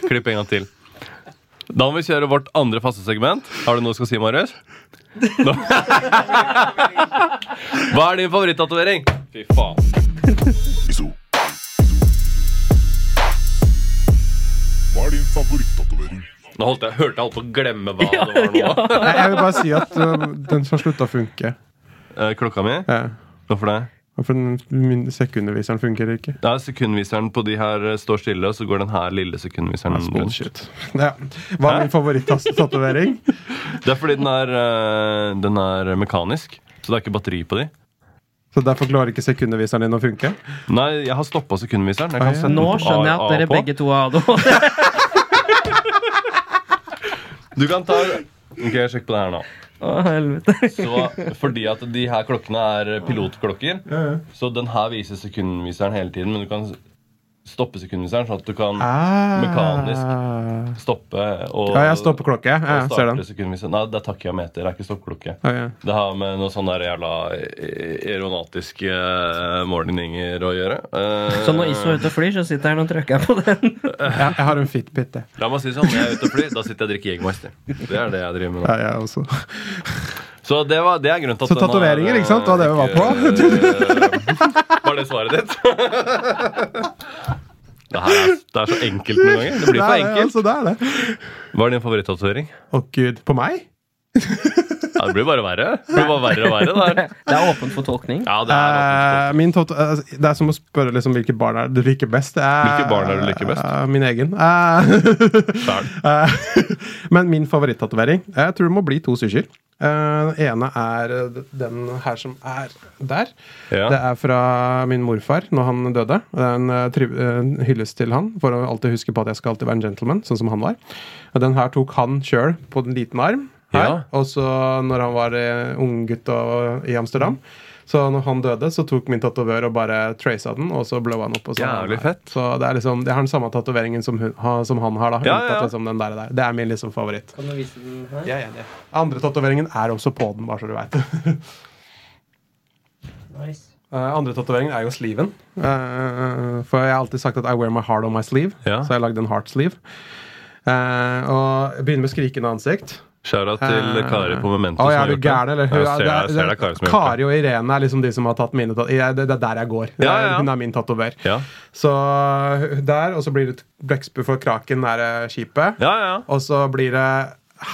Klipp en gang til. Da må vi kjøre vårt andre faste segment. Har du noe du skal si, Marius? No. Hva er din favorittatovering? Fy faen. Hva er din favorittatovering? Nå holdt jeg, hørte jeg holdt på å glemme hva det var nå. Nei, Jeg vil bare si at uh, den som slutta å funke. Eh, Klokka mi? Ja. Hvorfor det? For den sekundviseren funker ikke. Ja, Sekundviseren på de her eh, står stille, og så går den her lille sekundviseren rundt. bullshit. Ja. Hva er min favorittatovering? Det er fordi den er, eh, den er mekanisk, så det er ikke batteri på de. Så derfor klarer ikke sekundviseren din å funke? Nei, jeg har stoppa sekundviseren. Jeg kan Ah, ja. sette Nå skjønner jeg at dere begge to har ADHD. Du kan ta Ok, sjekk på det her nå. Å, helvete. Så fordi at de her klokkene er pilotklokker, så den her viser sekundviseren hele tiden, men du kan stoppe sekundviseren, sånn at du kan mekanisk stoppe og Ah. Ja, jeg stopper klokke. Ja, jeg ser den. Nei, det er takiameter, det er ikke stoppklokke. Ja, ja. Det har med noe sånn der jævla aeronatiske eh, målinger å gjøre. Eh, Så når Iso er ute og flyr, så sitter han og trykker på den. Ja, jeg har en Fitbit, jeg. La meg si sånn, når jeg er ute og flyr, da sitter jeg og drikker Jegermeister. Det er det jeg driver med nå. Ja, jeg også. Så det, var, det er grunnen til at Så tatoveringer, ikke sant? Det var det vi var på. på. Var det svaret ditt? Det, er, det er så enkelt noen ganger. Det blir for enkelt. altså, det er det. Hva er din favorittatovering? Å gud, på meg? Ja, det blir bare verre. Det blir bare verre og verre der. Det er åpent for tolkning. Ja, det er Eh, min toto eh, det er som å spørre liksom, hvilke barn er du liker best. Eh, Hvilke barn er du liker best? eh, min egen. Eh, eh, men min favorittatovering Jeg tror det må bli to sushier. Eh, Den ene er eh, den her som er der. Ja. Det er fra min morfar når han døde. Det er en uh, eh, hyllest til han for å alltid huske på at jeg skal alltid være en gentleman, sånn som han var. Og den her tok han sjøl på en liten arm. Her. Ja. Og så når han var uh, unggutt i Amsterdam. Så når han døde, så tok min tatovør og bare traca den, og så blowa han opp. Og så Jævlig fett. Så det er liksom, jeg har den samme tatoveringen som, som han har. da Ja, ja. Liksom den der, der. Det er min liksom favoritt. Kan du vise den her? Ja, ja, ja. Andre tatoveringen er også på den, bare så du veit. Nice. Uh, andre tatoveringen er jo sleeven. Uh, for jeg har alltid sagt at I wear my heart on my sleeve. Ja. Så jeg lagde en heart sleeve. Uh, og jeg begynner med skrikende ansikt. Shout-out til Kari på Memento. Å, ja, har er du gæren, eller? Hun, Jeg ser, det er- det er Kari og Irene er liksom de som har tatt mine tat- jeg, det, det er der jeg går. Ja, ja. Hun er min tatover. Ja. Så der, og så blir det blekksprut for kraken nære skipet. ja, ja. Og så blir det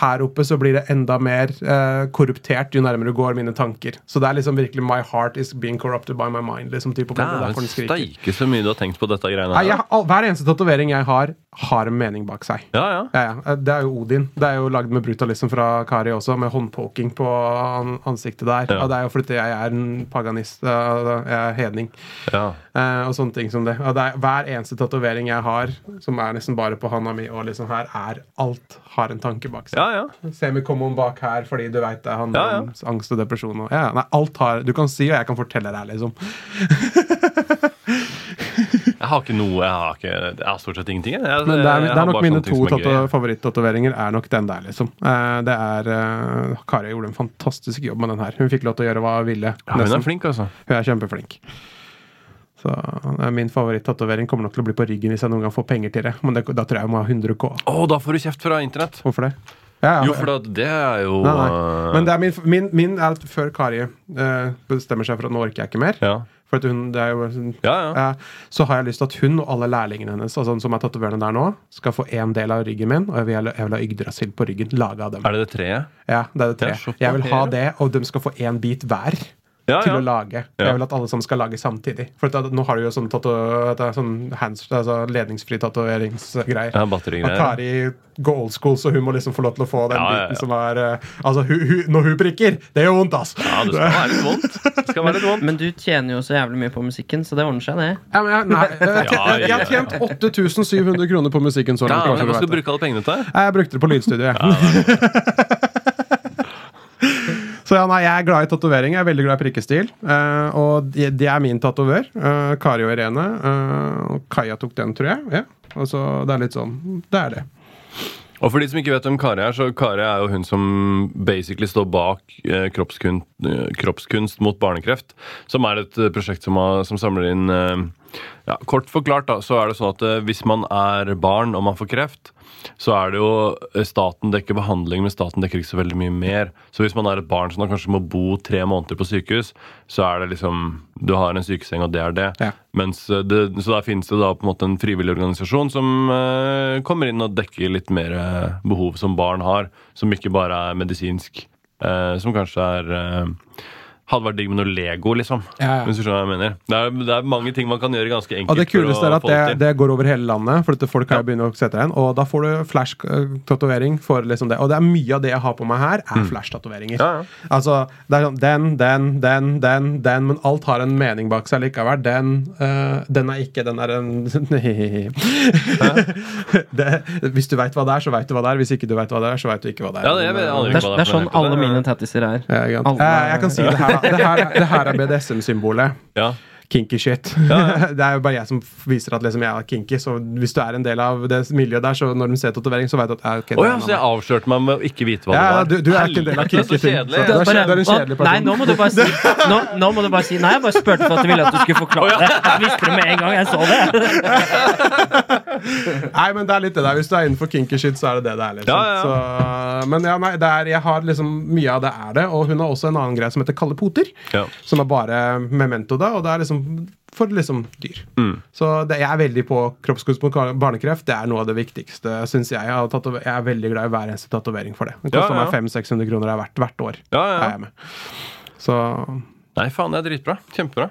her oppe så blir det enda mer eh, korruptert jo nærmere du går mine tanker. Så det er liksom virkelig My heart is being corrupted by my mind. Liksom, type, det er derfor den skriker. Steike så mye du har tenkt på dette greiene Nei, jeg, her. all, hver eneste tatovering jeg har, har en mening bak seg. Ja, ja. Ja, ja. Det er jo Odin. Det er jo lagd med brutalism fra Kari også, med håndpoking på ansiktet der. Ja. Og det er jo fordi jeg er en paganist. eh, Jeg er hedning. ja. eh, og sånne ting som det. Det er, hver eneste tatovering jeg har, som er nesten bare på handa mi, og liksom her, er alt har en tanke bak seg. ja, ja. Semicommon bak her, fordi du veit det handler om angst og depresjon. Og, ja, nei, alt har Du kan si, og jeg kan fortelle deg, liksom. Har ikke noe Jeg har, ikke, jeg har stort sett ingenting. Jeg, jeg, Men det er, det er nok mine to som er er nok den der, liksom. Eh, det er eh, Kari gjorde en fantastisk jobb med den her. Hun fikk lov til å gjøre hva hun ville. Ja, hun er flink, altså. Hun er kjempeflink. Så eh, Min favorittatovering kommer nok til å bli på ryggen hvis jeg noen gang får penger til det. Men det, da tror jeg jeg må ha 100 K. Å, da får du kjeft fra internett! Hvorfor det? Ja, ja, Jo, for det er jo Nei, nei. Men det er min, min, min er at før Kari eh, bestemmer seg for at nå orker jeg ikke mer Ja, For hun, det er jo sånn- ja. ja. Eh, så har jeg lyst til at hun og alle lærlingene hennes altså, som er tatoverende der nå, skal få en del av ryggen min. Og jeg vil, jeg vil ha Yggdrasil på ryggen. Laga av dem. Er det det treet? Ja, det er det tre. Ja. Jeg vil ha det, og de skal få én bit hver. Ja, Til ja. å lage. Ja. Jeg vil at alle sammen skal lage samtidig. For at, nå har du jo sånn, tato, det er sånn hands, altså ledningsfri tatoveringsgreier. Ja, Og. Kari går old school, så hun må liksom få lov til å få den Ja, ja, ja. biten som er eh, Altså, hu, hu, når hun prikker, det gjør vondt, ass! Ja, det skal være litt vondt. Det skal være litt vondt. Men du tjener jo så jævlig mye på musikken, så det ordner seg, det. Ja, men jeg, nei, jeg, jeg, Ja, ja, jeg har tjent 8700 kroner på musikken så Ja, langt. men Hva skal du bruke alle pengene til? Jeg brukte det på lydstudio, jeg. Så ja, nei, jeg er glad i tatovering. Jeg er veldig glad i prikkestil. Uh, og det de er min tatovør. Uh, Kari og Irene. Uh, Kaja tok den, tror jeg. Ja. Og så det er litt sånn Det er det. Og for de som ikke vet hvem Kari er, så Kari er jo hun som basically står bak eh, kroppskunst, kroppskunst mot barnekreft. Som er et prosjekt som, har, som samler inn eh, ja, Kort forklart da, så er det sånn at eh, hvis man er barn og man får kreft, så er det jo eh, staten dekker behandling, men staten dekker ikke så veldig mye mer. Så hvis man er et barn som kanskje må bo tre måneder på sykehus, så er det liksom Du har en sykeseng, og det er det. Ja. Mens eh, det, så der finnes det da på en måte en frivillig organisasjon som eh, kommer inn og dekker litt mer eh, behov som barn har, som ikke bare er medisinsk. Eh, som kanskje er eh, hadde vært digg med noe Lego, liksom. Ja, ja. Hvis du skjønner hva jeg mener. Det er, det er mange ting man kan gjøre ganske enkelt. Og det kuleste er at det, det går over hele landet, for at folk kan ja. begynne å sette igjen. Og da får du flash-tatovering for liksom det. Og det er mye av det jeg har på meg her, er flash-tatoveringer. Mm. Ja, ja. Altså, det er sånn den, den, den, den, den, men alt har en mening bak seg likevel. Den, eh, den er ikke, den er en det, Hvis du veit hva det er, så veit du hva det er. Hvis ikke du veit hva det er, så veit du ikke hva det er. Ja, det- jeg vet- jeg aner Det er, det er sånn alle mine tattiser er. Eh, jeg kan si det her. da. Det her, det her er BDSM-symbolet. Ja. Kinky shit. det er jo bare jeg som viser at liksom jeg er kinky. Så hvis du er en del av det miljøet der, så når de ser tatovering, så vet du at ja, okay, er ja, så jeg avslørte meg med å ikke vite hva Ja, det ja, var. du, du er ikke en del av kinky ting. du er, er en kjedelig person. Nei, nå må du bare si Nå, nå må du bare si Nei, jeg bare spurte for at du ville at du skulle forklare det. Jeg visste det med en gang jeg så det. Nei, men det er litt det der. Hvis du er innenfor kinky shit, så er det det det er. Liksom. Ja, ja. Så, men ja, nei, det er, jeg har liksom mye av det er det. Og hun har også en annen greie som heter kalde poter. Ja. Som er bare memento, da. Og det er liksom for liksom dyr. Mm. Så det, jeg er veldig på kroppskunst mot barnekreft. Det er noe av det viktigste, syns jeg. Jeg, har tatover- jeg er veldig glad i hver eneste tatovering for det. Det koster ja. meg 500-600 kroner er verdt hvert år. Ja, ja, ja. Er jeg med. Så Nei, faen, det er dritbra. Kjempebra.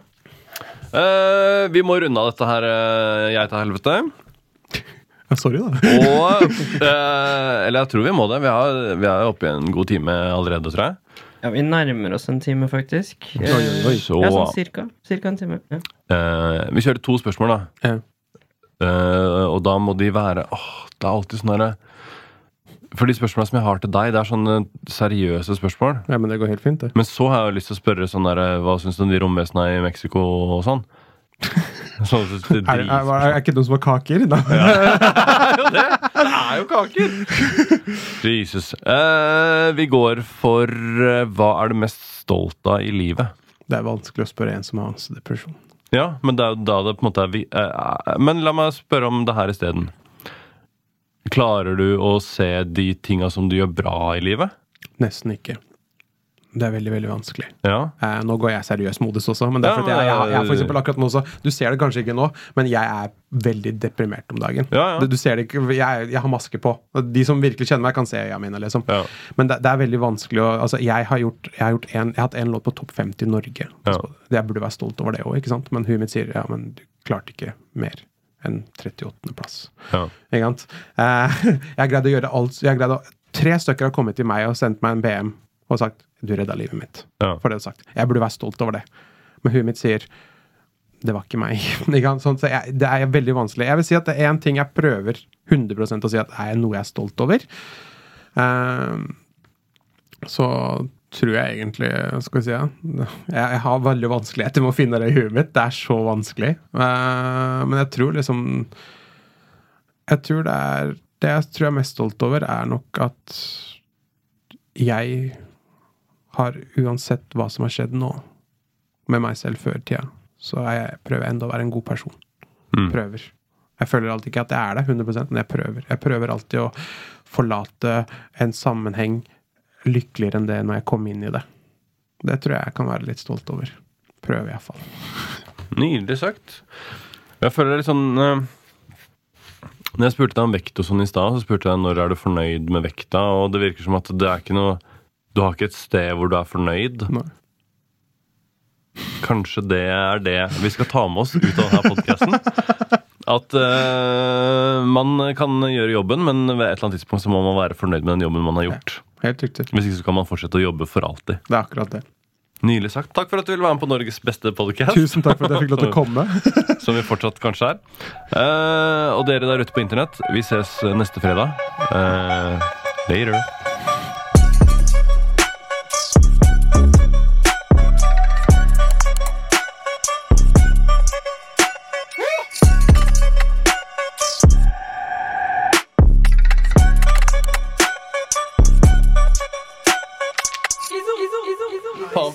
Uh, vi må runde av dette her, uh, jeg til helvete. ja, Sorry, da. Og uh, Eller jeg tror vi må det. Vi er, vi er oppe i en god time allerede, tror jeg. Ja, vi nærmer oss en time, faktisk. Oi, oi, oi. Så Ja, sånn cirka. Cirka en time. Ja. Uh, Vi kjører to spørsmål, da. Ja. Uh, og da må de være Åh, det er alltid sånn herre For de spørsmålene som jeg har til deg, det er sånne seriøse spørsmål. ja, men det går helt fint, det. Men så har jeg lyst til å spørre sånn der, hva syns du om de romvesenene i Mexico og sånn? Sånn det Er, er, er, er ikke noe som har kaker? Ja. Det er jo kaker! Jesus. Uh, vi går for uh, hva er du mest stolt av i livet? Det er vanskelig å spørre en som har angstdepresjon. Ja, men det er jo da det på en måte er vi, uh, Men la meg spørre om det her isteden. Klarer du å se de tinga som du gjør bra i livet? Nesten ikke. Det er veldig veldig vanskelig. Ja. Eh, nå går jeg seriøs modus også, men det er Ja, fordi jeg, jeg, jeg, for eksempel akkurat nå også Du ser det kanskje ikke nå, men jeg er veldig deprimert om dagen. Ja. Du, du ser det ikke, jeg, jeg har maske på. De som virkelig kjenner meg, kan se øya mine. liksom. Men det, det er veldig vanskelig å altså, Jeg har gjort, jeg har, gjort en, jeg har hatt en låt på topp 50 i Norge. Ja. Jeg burde være stolt over det òg, men huet mitt sier ja, men du klarte ikke mer enn 38.-plass. ja. Ikke sant? Eh, jeg greide å gjøre alt jeg greide å, Tre stykker har kommet til meg og sendt meg en BM og sagt 'du redda livet mitt'. Ja. For det du har sagt. Jeg burde være stolt over det. Men huet mitt sier 'det var ikke meg'. Sånn, så jeg, det er veldig vanskelig. Jeg vil si at det er én ting jeg prøver 100% å si at er noe jeg er stolt over. Uh, så tror jeg egentlig Skal vi si ja, jeg, jeg har veldig vanskeligheter med å finne det i huet mitt. Det er så vanskelig. Uh, men jeg tror liksom Jeg tror det er Det jeg tror jeg er mest stolt over, er nok at jeg har uansett hva som har skjedd nå, med meg selv før tida, så jeg, prøver jeg enda å være en god person. Mm. Prøver. Jeg føler alltid ikke at jeg er det 100% men jeg prøver. Jeg prøver alltid å forlate en sammenheng lykkeligere enn det når jeg kom inn i det. Det tror jeg jeg kan være litt stolt over. Prøver iallfall. Nydelig sagt. Jeg føler det litt sånn eh, Når jeg spurte deg om vekt og sånn i stad, så spurte jeg når er du fornøyd med vekta, og det virker som at det er ikke noe Du har ikke et sted hvor du er fornøyd. Nei. Kanskje det er det vi skal ta med oss ut av denne podkasten. At uh, man kan gjøre jobben, men ved et eller annet tidspunkt så må man være fornøyd med den jobben man har gjort. Helt riktig. Hvis ikke så kan man fortsette å jobbe for alltid. Det er akkurat det. Nylig sagt. Takk for at du ville være med på Norges beste podcast Tusen takk for at jeg fikk lov til å komme. Som vi fortsatt kanskje er. Uh, og dere der ute på internett, vi ses neste fredag. Uh, later.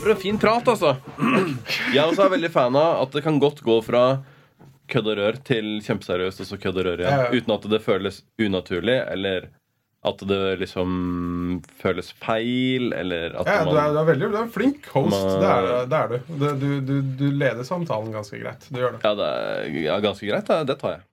For en fin prat, altså. Jeg også er veldig fan av at det kan godt gå fra kødd og rør til kjempeseriøst og så kødd og rør igjen. Ja, ja. Uten at det føles unaturlig, eller at det liksom føles feil, eller at Ja, du er, du er veldig du er en flink host. Man- Det er, det er du. Du, du, du. du leder samtalen ganske greit. Du gjør det. Ja, det er ja, ganske greit. Det, det tar jeg.